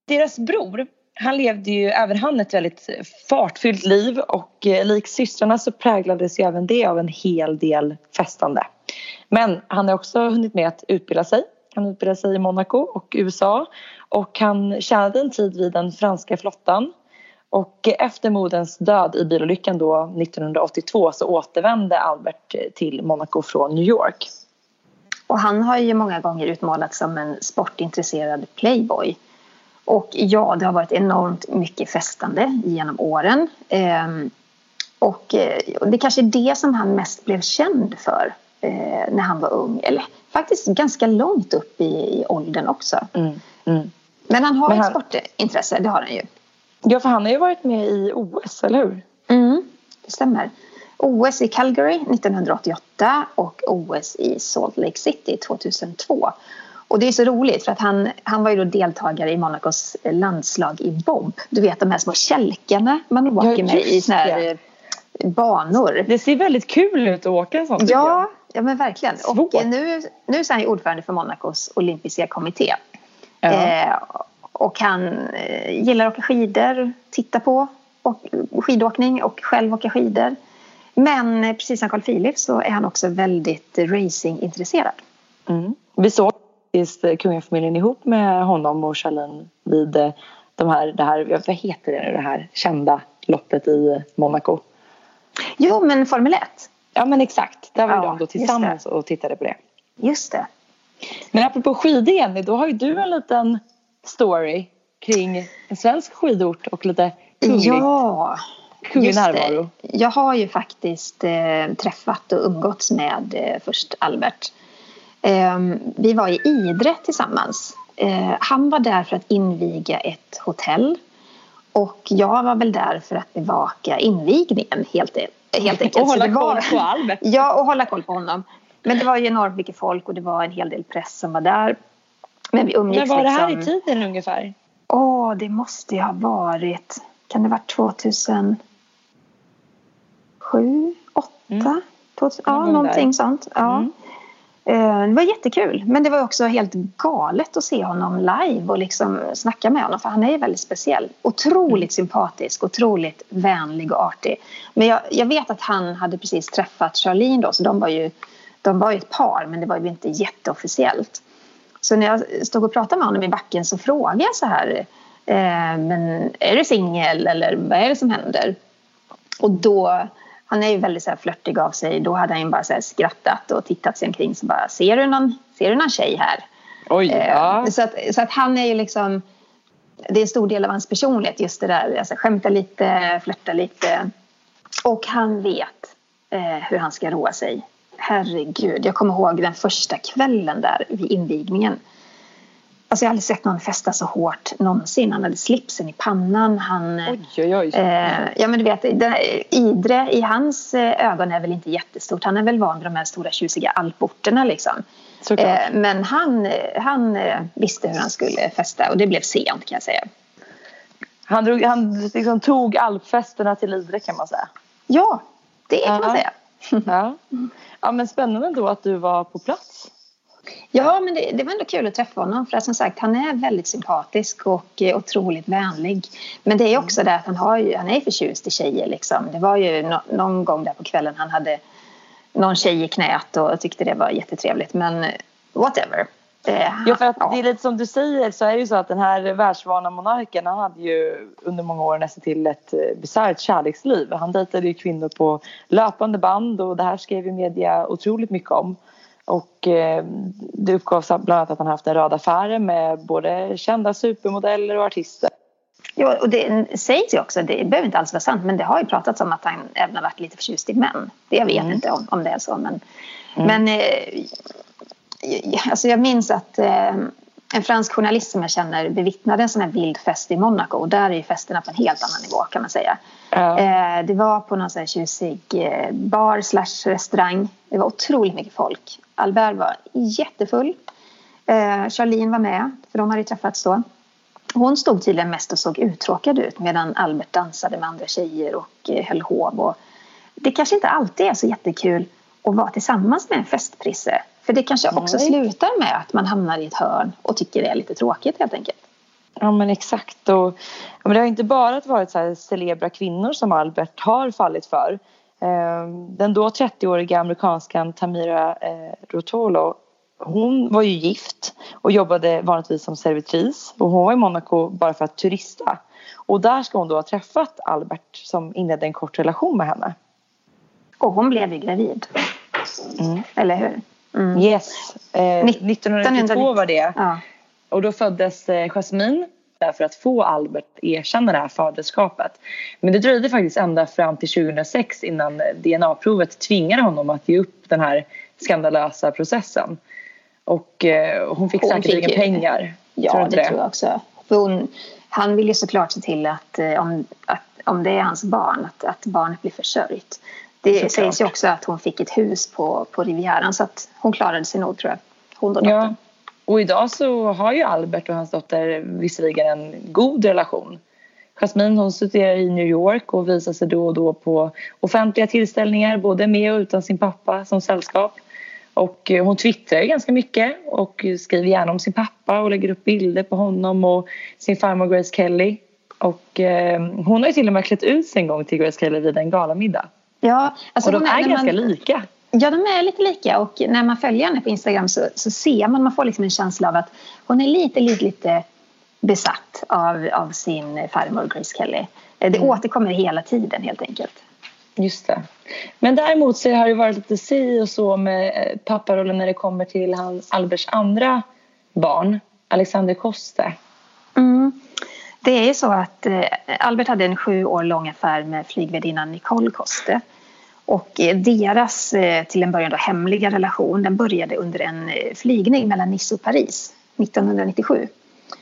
Deras bror, han levde ju även han ett väldigt fartfyllt liv och eh, lik systrarna så präglades ju även det av en hel del festande. Men han har också hunnit med att utbilda sig. Han utbildade sig i Monaco och USA och han tjänade en tid vid den franska flottan. Och efter moderns död i bilolyckan då 1982 så återvände Albert till Monaco från New York. Och han har ju många gånger utmålats som en sportintresserad playboy. Och ja, det har varit enormt mycket festande genom åren. Ehm, och eh, det kanske är det som han mest blev känd för eh, när han var ung. Eller faktiskt ganska långt upp i, i åldern också. Mm, mm. Men han har Men ett sportintresse, det har han ju. Ja, för han har ju varit med i OS, eller hur? Mm, det stämmer. OS i Calgary 1988 och OS i Salt Lake City 2002. Och det är så roligt för att han, han var ju då deltagare i Monacos landslag i bob. Du vet de här små kälkarna man åker med i såna här eh, banor. Det ser väldigt kul ut att åka en sån. Ja, ja men verkligen. Svårt. Och eh, nu, nu är han ju ordförande för Monacos olympiska kommitté. Ja. Eh, och han eh, gillar att åka skidor, titta på och, skidåkning och själv åka skidor. Men eh, precis som Carl Philip så är han också väldigt eh, racingintresserad. Mm. Vi såg faktiskt kungafamiljen ihop med honom och Charlene vid eh, de här, det här, vad heter det nu, det här kända loppet i Monaco. Jo, men Formel 1. Ja men exakt, där var Ja, de då tillsammans och tittade på det. Just det. Men apropå skidor Jenny, då har ju du en liten story kring en svensk skidort och lite kunglig, Ja, kunglig just det. närvaro. Jag har ju faktiskt eh, träffat och umgåtts med eh, först Albert. Eh, vi var i Idre tillsammans. Eh, han var där för att inviga ett hotell. Och jag var väl där för att bevaka invigningen helt, e- helt enkelt. *laughs* Och hålla var- koll på Albert. *laughs* Ja, och hålla koll på honom. Men det var ju enormt mycket folk och det var en hel del press som var där. Men vi umgicks När var det här liksom... i tiden ungefär? Åh, det måste ju ha varit... Kan det ha varit 2007? 8? Mm. 2000, Någon ja, någonting där. sånt. Ja. Mm. Eh, Det var jättekul. Men det var också helt galet att se honom live och liksom snacka med honom. För han är ju väldigt speciell. Otroligt sympatisk, otroligt vänlig och artig. Men jag, jag vet att han hade precis träffat Charlene då. Så de var ju, de var ju ett par, men det var ju inte jätteofficiellt. Så när jag stod och pratade med honom i backen så frågade jag så här. Eh, men är du singel eller vad är det som händer? Och då, han är ju väldigt så här flörtig av sig. Då hade han bara så skrattat och tittat sig omkring. Så bara, ser du någon, ser du någon tjej här? Oj, Eh, ja. så, att, så att han är ju liksom... Det är en stor del av hans personlighet, just det där. Alltså, skämta lite, flörta lite. Och han vet eh, hur han ska roa sig. Herregud, jag kommer ihåg den första kvällen där vid invigningen. Alltså jag har aldrig sett någon festa så hårt någonsin. Han hade slipsen i pannan. Han, Oj, oj, oj. Eh, ja men du vet, Idre i hans eh, ögon är väl inte jättestort. Han är väl van vid de här stora tjusiga alporterna liksom. Eh, men han, han eh, visste hur han skulle festa och det blev sent kan jag säga. Han, drog, han liksom tog alpfesterna till Idre kan man säga. Ja, det kan man Ja. säga. Ja. *laughs* ja, men spännande då att du var på plats. Ja, men det, det var ändå kul att träffa honom för att som sagt han är väldigt sympatisk och eh, otroligt vänlig. Men det är också det att han, har ju, han är förtjust i tjejer liksom. Det var ju no, någon gång där på kvällen han hade någon tjej i knät och tyckte det var jättetrevligt. Men eh, whatever. Eh, Ja, för att ja. det är lite som du säger så är det ju så att den här världsvana monarken han hade ju under många år nästan till ett eh, bisarrt kärleksliv. Han dejtade ju kvinnor på löpande band och det här skrev ju media otroligt mycket om. Och eh, det uppgavs bland annat att han haft en rad affärer med både kända supermodeller och artister. Ja, och det sägs ju också, det behöver inte alls vara sant, men det har ju pratats om att han även har varit lite förtjust i män. Det jag vet Mm. inte om, om det är så, men, men eh, alltså jag minns att eh, en fransk journalist som jag känner bevittnade en sån här vild fest i Monaco och där är ju festerna på en helt annan nivå kan man säga. Ja. Eh, det var på någon sån här tjusig eh, bar slash restaurang. Det var otroligt mycket folk. Albert var jättefull. Eh, Charlene var med, för de hade träffats då. Hon stod tydligen mest och såg uttråkad ut medan Albert dansade med andra tjejer och eh, höll hov. Och det kanske inte alltid är så jättekul att vara tillsammans med en festprisse. För det kanske också Nej. slutar med att man hamnar i ett hörn och tycker det är lite tråkigt helt enkelt. Ja men exakt. Och, ja, men det har inte bara varit så här celebra kvinnor som Albert har fallit för. Eh, den då 30-åriga amerikanskan Tamira eh, Rotolo hon var ju gift och jobbade vanligtvis som servitris. Och hon var i Monaco bara för att turista. Och där ska hon då ha träffat Albert som inledde en kort relation med henne. Och hon blev ju gravid. Mm. Eller hur? Mm. Yes. Eh, 1992 var det. Ja. Och då föddes eh, Jasmine för att få Albert erkänna det här faderskapet. Men det dröjde faktiskt ända fram till 2006 innan DNA-provet tvingade honom att ge upp den här skandalösa processen. Och eh, hon fick Hon säkerligen fick ju- pengar. Ja, Tror det inte tror jag också. För hon, han vill ju såklart se till att, eh, om, att om det är hans barn, att, att barnet blir försörjt. Det Såklart. sägs ju också att hon fick ett hus på, på Rivieran så att hon klarade sig nog tror jag. Hon och Ja. Och idag så har ju Albert och hans dotter visserligen en god relation. Jasmine hon studerar i New York och visar sig då och då på offentliga tillställningar både med och utan sin pappa som sällskap. Och eh, hon twittrar ganska mycket och skriver gärna om sin pappa och lägger upp bilder på honom och sin farmor Grace Kelly. Och eh, hon har ju till och med klätt ut sig en gång till Grace Kelly vid en galamiddag. Ja, alltså och de är när ganska man, lika. Ja, de är lite lika och när man följer henne på Instagram så, så ser man, man får liksom en känsla av att hon är lite, lite, lite besatt av, av sin farmor Grace Kelly. Eh, Det Mm. återkommer hela tiden helt enkelt. Just det. Men däremot så har det varit lite si och så med eh, papparollen när det kommer till hans Alberts andra barn, Alexander Koste. Det är ju så att eh, Albert hade en sju år lång affär med flygvärdinnan Nicole Koste. Och eh, deras eh, till en början då hemliga relation den började under en flygning mellan Nice och Paris 1997.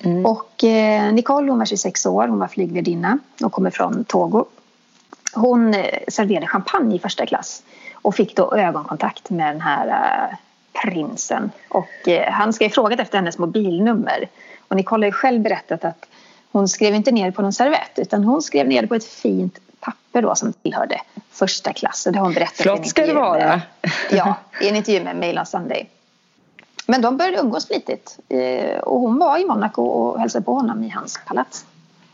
Mm. Och Nicole hon var 26 år, hon var flygvärdinna och kommer från Togo. Hon serverade champagne i första klass och fick då ögonkontakt med den här prinsen. Och han skrev frågat efter hennes mobilnummer. Och Nicole har ju själv berättat att hon skrev inte ner på någon servett utan hon skrev ner på ett fint papper då som tillhörde första klass. Och det har hon berättat Flott ska det vara. ja, i en intervju med Mail on Sunday. Men de började umgås flitigt. Eh, och hon var i Monaco och hälsade på honom i hans palats.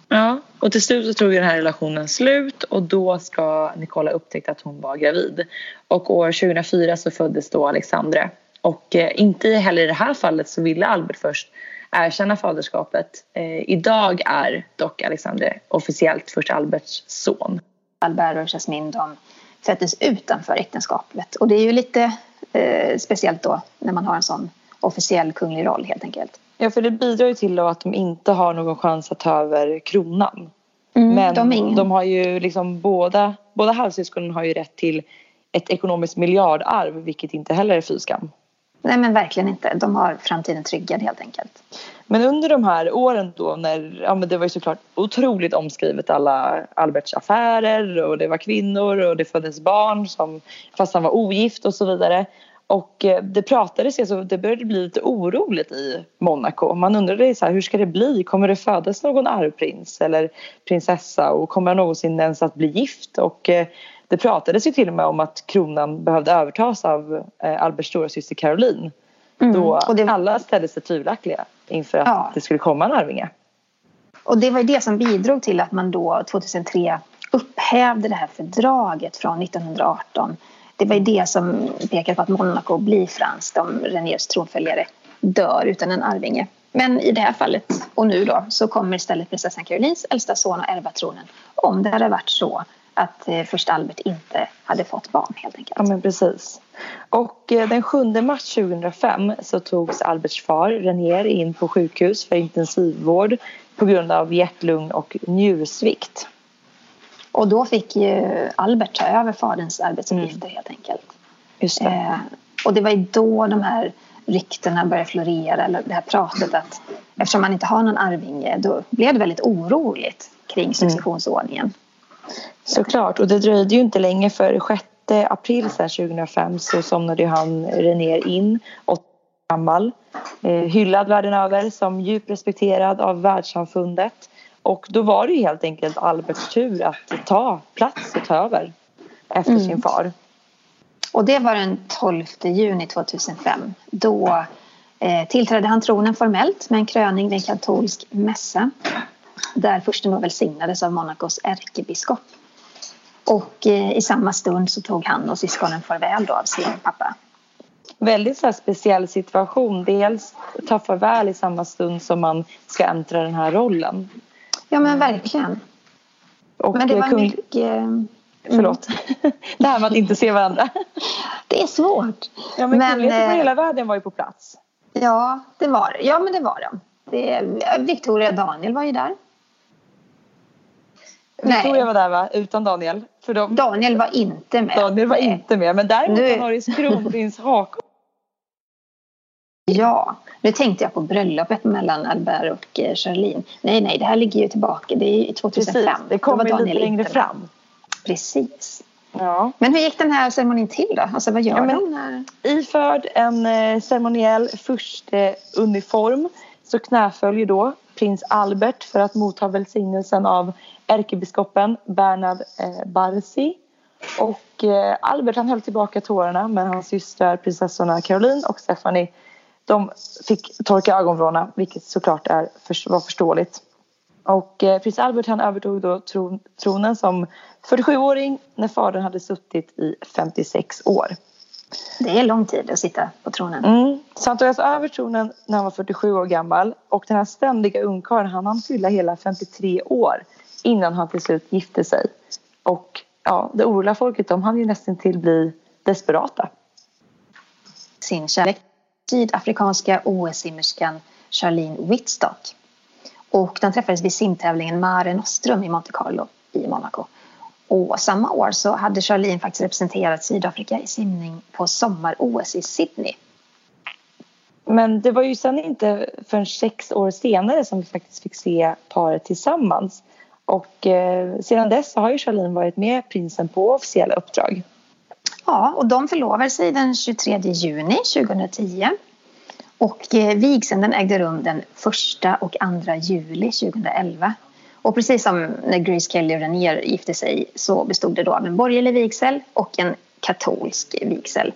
Ja, och till slut så tog den här relationen slut och då ska Nicola upptäcka att hon var gravid. Och år 2004 så föddes då Alexandre. Och eh, inte heller i det här fallet så ville Albert först erkänna faderskapet. Eh, idag är dock Alexandre officiellt först Alberts son. Albert och Jasmine de föddes utanför äktenskapet och det är ju lite eh, speciellt då när man har en sån officiell kunglig roll helt enkelt. Ja, för det bidrar ju till att de inte har någon chans att ta över kronan. Mm, Men de, de, har ju liksom båda, båda halvsyskonen har ju rätt till ett ekonomiskt miljardarv vilket inte heller är fy skam. Nej men verkligen inte. De har framtiden tryggad helt enkelt. Men under de här åren då när, ja men det var ju såklart otroligt omskrivet alla Alberts affärer och det var kvinnor och det föddes barn som, fast han var ogift och så vidare. Och eh, det pratades ju, så det började bli lite oroligt i Monaco. Man undrade så här, hur ska det bli? Kommer det födas någon arvprins eller prinsessa och kommer han någonsin ens att bli gift? Och eh, det pratades ju till och med om att kronan behövde övertas av eh, Alberts stora syster Caroline. Mm. Då det... alla ställde sig tvivlaktiga inför att ja. det skulle komma en arvinge. Och det var det som bidrog till att man då 2003 upphävde det här fördraget från 1918 det var ju det som pekade på att Monaco blir franskt om Reniers tronföljare dör utan en arvinge. Men i det här fallet och nu då så kommer istället prinsessan Carolines äldsta son att ärva tronen om det hade varit så att eh, först Albert inte hade fått barn helt enkelt. Ja men precis. Och eh, den 7 mars 2005 så togs Alberts far Renier in på sjukhus för intensivvård på grund av hjärt-lung och njursvikt. Och då fick ju Albert ta över faderns arbetsuppgifter mm. helt enkelt. Just det. Eh, och det var ju då de här ryktena började florera, eller det här pratet att eftersom man inte har någon arvinge då blev det väldigt oroligt kring mm. successionsordningen. Mm. Såklart, och det dröjde ju inte länge för 6 april 2005 så somnade han Renér in, 80 gammal, eh, hyllad världen över som djupt respekterad av världssamfundet. Och då var det helt enkelt Alberts tur att ta plats och ta över efter mm. sin far. Och det var den 12 juni 2005. Då eh, tillträdde han tronen formellt med en kröning vid en katolsk mässa. Där försten då välsignades av Monacos ärkebiskop. Och eh, i samma stund så tog han och syskonen farväl då av sin pappa. Väldigt så speciell situation. Dels ta farväl i samma stund som man ska äntra den här rollen. Ja men verkligen. Och men det var kung... mycket... Mm. Förlåt. *laughs* det här med att inte se varandra. det är svårt. Ja men, men kungligheter från eh, hela världen var ju på plats. Ja det var Ja men det var de. Det, Victoria Daniel var ju där. Victoria Nej. var där va? Utan Daniel? För de... Daniel var inte med. Daniel var inte med. Men däremot var Norges kronprins Haakon Ja, nu tänkte jag på bröllopet mellan Albert och eh, Charlene. Nej, nej, det här ligger ju tillbaka. Det är 2005. Precis, det kommer lite längre fram. Precis. Ja. Men hur gick den här ceremonin till då? Alltså vad gör ja, de? Här? Iförd en eh, ceremoniell uniform så knäföljer då prins Albert för att motta välsignelsen av ärkebiskopen Bernard eh, Barsi. Och eh, Albert han höll tillbaka tårarna men hans systrar prinsessorna Caroline och Stephanie de fick torka ögonvrårna, vilket såklart är, var förståeligt. Och eh, prins Albert han övertog då tron, tronen som 47-åring när fadern hade suttit i 56 år. Det är lång tid att sitta på tronen. Mm. Så han tog alltså över tronen när han var 47 år gammal och den här ständiga ungkarlen han hann fylla hela 53 år innan han till slut gifte sig. Och ja, det oroliga folket de hann ju nästan till bli desperata. Sin kärlek sydafrikanska OS-simmerskan Charlene Wittstock. Och de träffades vid simtävlingen Mare Nostrum i Monte Carlo i Monaco. Och samma år så hade Charlene faktiskt representerat Sydafrika i simning på sommar-OS i Sydney. Men det var ju sen inte förrän sex år senare som vi faktiskt fick se paret tillsammans. Och eh, sedan dess har ju Charlene varit med prinsen på officiella uppdrag. Ja, och de förlovade sig den 23 juni 2010. Och eh, vigseln ägde rum den 1 och 2 juli 2011. Och precis som när Grace Kelly och Renier gifte sig så bestod det då av en borgerlig vigsel och en katolsk vigsel.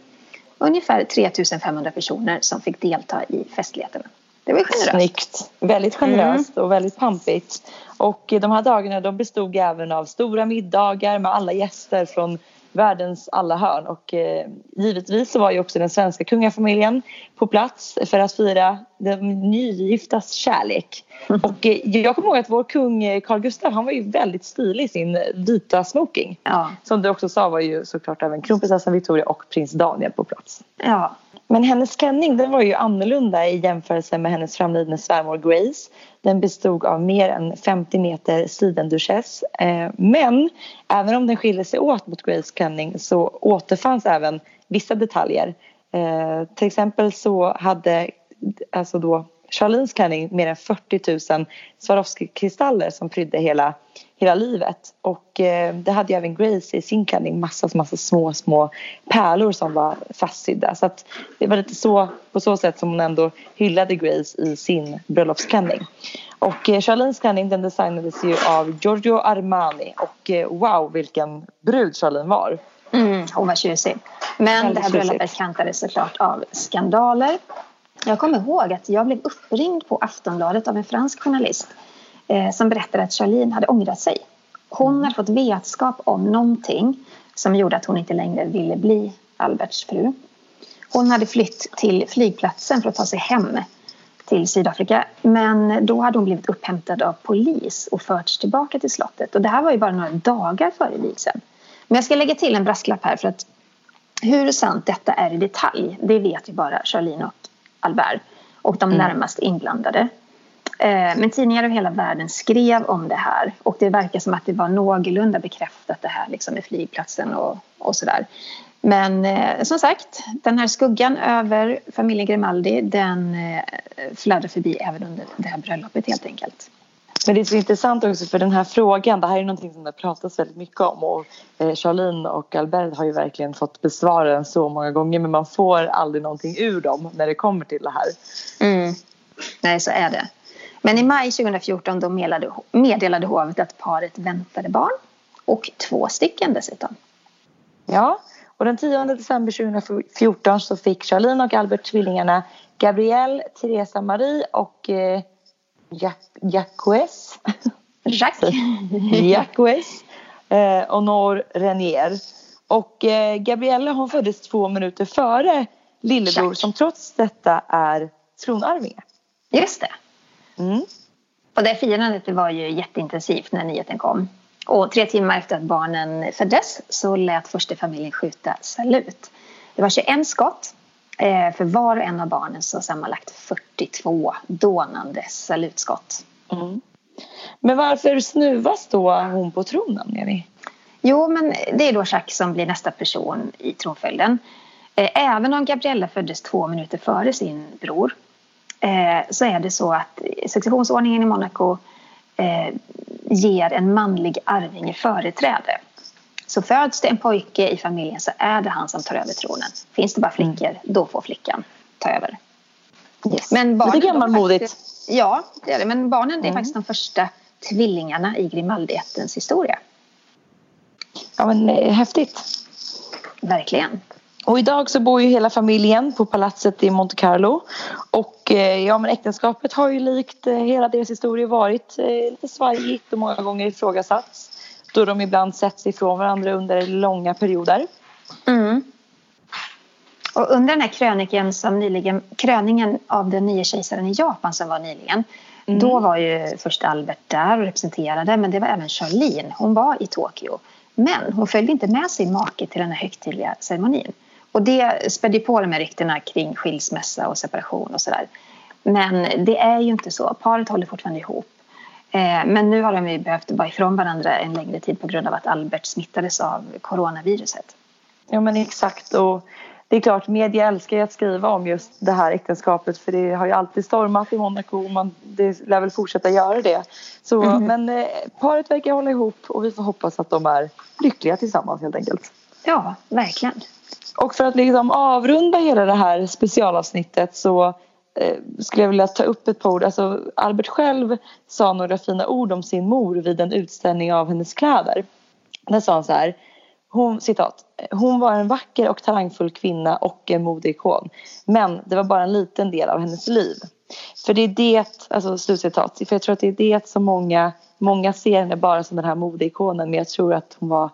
Ungefär 3500 personer som fick delta i festligheterna. Det var generöst. Snyggt. Väldigt generöst mm. och väldigt pampigt. Och de här dagarna de bestod även av stora middagar med alla gäster från världens alla hörn och eh, givetvis så var ju också den svenska kungafamiljen på plats för att fira de nygiftas kärlek. Mm. Och eh, jag kommer ihåg att vår kung eh, Carl Gustaf han var ju väldigt stilig i sin vita smoking. Ja. Som du också sa var ju såklart även kronprinsessan Victoria och prins Daniel på plats. Ja. Men hennes klänning den var ju annorlunda i jämförelse med hennes framlidne svärmor Grace. Den bestod av mer än 50 meter sidenduchess. Eh, men även om den skiljer sig åt mot Grace klänning så återfanns även vissa detaljer. Eh, till exempel så hade alltså då Charlines klänning mer än 40 000 Swarovski-kristaller som prydde hela, hela livet. Och eh, det hade ju även Grace i sin klänning massa, massa små, små pärlor som var fastsydda. Så att det var lite så, på så sätt som hon ändå hyllade Grace i sin bröllopsklänning. Och eh, Charlines klänning den designades ju av Giorgio Armani och eh, wow vilken brud Charlene var. Mm, hon var tjusig. Men det här bröllopet kantades såklart av skandaler. Jag kommer ihåg att jag blev uppringd på Aftonbladet av en fransk journalist eh, som berättade att Charlene hade ångrat sig. Hon mm. hade fått vetskap om någonting som gjorde att hon inte längre ville bli Alberts fru. Hon hade flytt till flygplatsen för att ta sig hem till Sydafrika. Men då hade hon blivit upphämtad av polis och förts tillbaka till slottet. Och det här var ju bara några dagar före vigseln. Men jag ska lägga till en brasklapp här för att hur sant detta är i detalj, det vet ju bara Charlene och Albert och de mm. närmast inblandade. Eh, men tidningar över hela världen skrev om det här och det verkar som att det var någorlunda bekräftat det här liksom med flygplatsen och, och sådär. Men eh, som sagt, den här skuggan över familjen Grimaldi den eh, flödade förbi även under det här bröllopet helt enkelt. Men det är så intressant också för den här frågan, det här är någonting som det pratas väldigt mycket om och eh, Charlene och Albert har ju verkligen fått besvara den så många gånger men man får aldrig någonting ur dem när det kommer till det här. Mm. Nej, så är det. Men i maj 2014 då meddelade, meddelade hovet att paret väntade barn och två stycken dessutom. Ja, och den 10 december 2014 så fick Charlene och Albert tvillingarna Gabrielle, Teresa Marie och eh, Jacques. Jacques. *laughs* Jacques. Eh, Honor Renier. Och eh, Gabriella hon föddes två minuter före lillebror Jacques. som trots detta är tronarvinge. Just det. Mm. Och det firandet var ju jätteintensivt när nyheten kom. Och tre timmar efter att barnen föddes så lät första familjen skjuta salut. Det var 21 skott för var och en av barnen så sammanlagt 42 dånande salutskott. Mm. Men varför snuvas då hon på tronen, Jenny? Jo, men det är då Jacques som blir nästa person i tronföljden. Eh, även om Gabriella föddes två minuter före sin bror eh, så är det så att successionsordningen i Monaco ger en manlig arvinge företräde. Så föds det en pojke i familjen så är det han som tar över tronen. Finns det bara flickor, mm. då får flickan ta över. Yes. Men barnen, det är gammalmodigt. Ja, det är det. Men barnen mm. är faktiskt de första tvillingarna i Grimaldi-ättens historia. Ja, men eh, häftigt. Verkligen. Och idag så bor ju hela familjen på palatset i Monte Carlo. Och eh, ja, men äktenskapet har ju likt eh, hela deras historia varit lite svajigt och många gånger ifrågasatts då de ibland sätts ifrån varandra under långa perioder. Mm. Och under den här kröniken som nyligen, kröningen av den nya kejsaren i Japan som var nyligen mm. då var ju först Albert där och representerade men det var även Charlene. Hon var i Tokyo. Men hon följde inte med sin make till den här högtidliga ceremonin. Och det spädde på de här ryktena kring skilsmässa och separation och sådär. Men det är ju inte så. Paret håller fortfarande ihop. Eh, men nu har de ju behövt vara ifrån varandra en längre tid på grund av att Albert smittades av coronaviruset. Ja men exakt och det är klart media älskar ju att skriva om just det här äktenskapet för det har ju alltid stormat i Monaco och man, det lär väl fortsätta göra det. Så, mm. Men eh, paret verkar hålla ihop och vi får hoppas att de är lyckliga tillsammans helt enkelt. Ja, verkligen. Och för att liksom avrunda hela det här specialavsnittet så Eh, skulle jag vilja ta upp ett par ord. Alltså, Albert själv sa några fina ord om sin mor vid en utställning av hennes kläder. Där sa han så här. Hon, citat, hon var en vacker och talangfull kvinna och en modeikon. Men det var bara en liten del av hennes liv. För det är det, alltså slutcitat, för jag tror att det är det som många, många ser henne bara som den här modeikonen men jag tror att hon var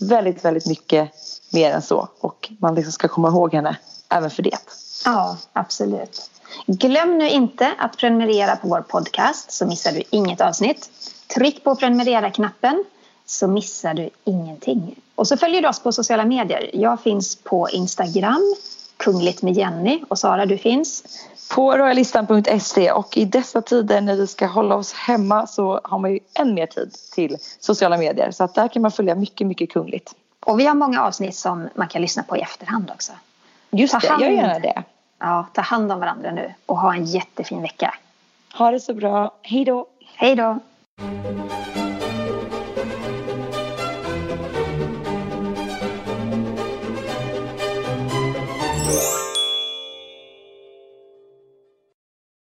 väldigt, väldigt mycket mer än så och man liksom ska komma ihåg henne även för det. Ja, absolut. Glöm nu inte att prenumerera på vår podcast så missar du inget avsnitt. Tryck på prenumerera-knappen så missar du ingenting. Och så följer du oss på sociala medier. Jag finns på Instagram, Kungligt med Jenny och Sara du finns? På royalistan.se och i dessa tider när vi ska hålla oss hemma så har man ju än mer tid till sociala medier så att där kan man följa mycket, mycket kungligt. Och vi har många avsnitt som man kan lyssna på i efterhand också. Just det, hand, gör gärna det. Ja, ta hand om varandra nu och ha en jättefin vecka. Ha det så bra. Hej då. Hej då.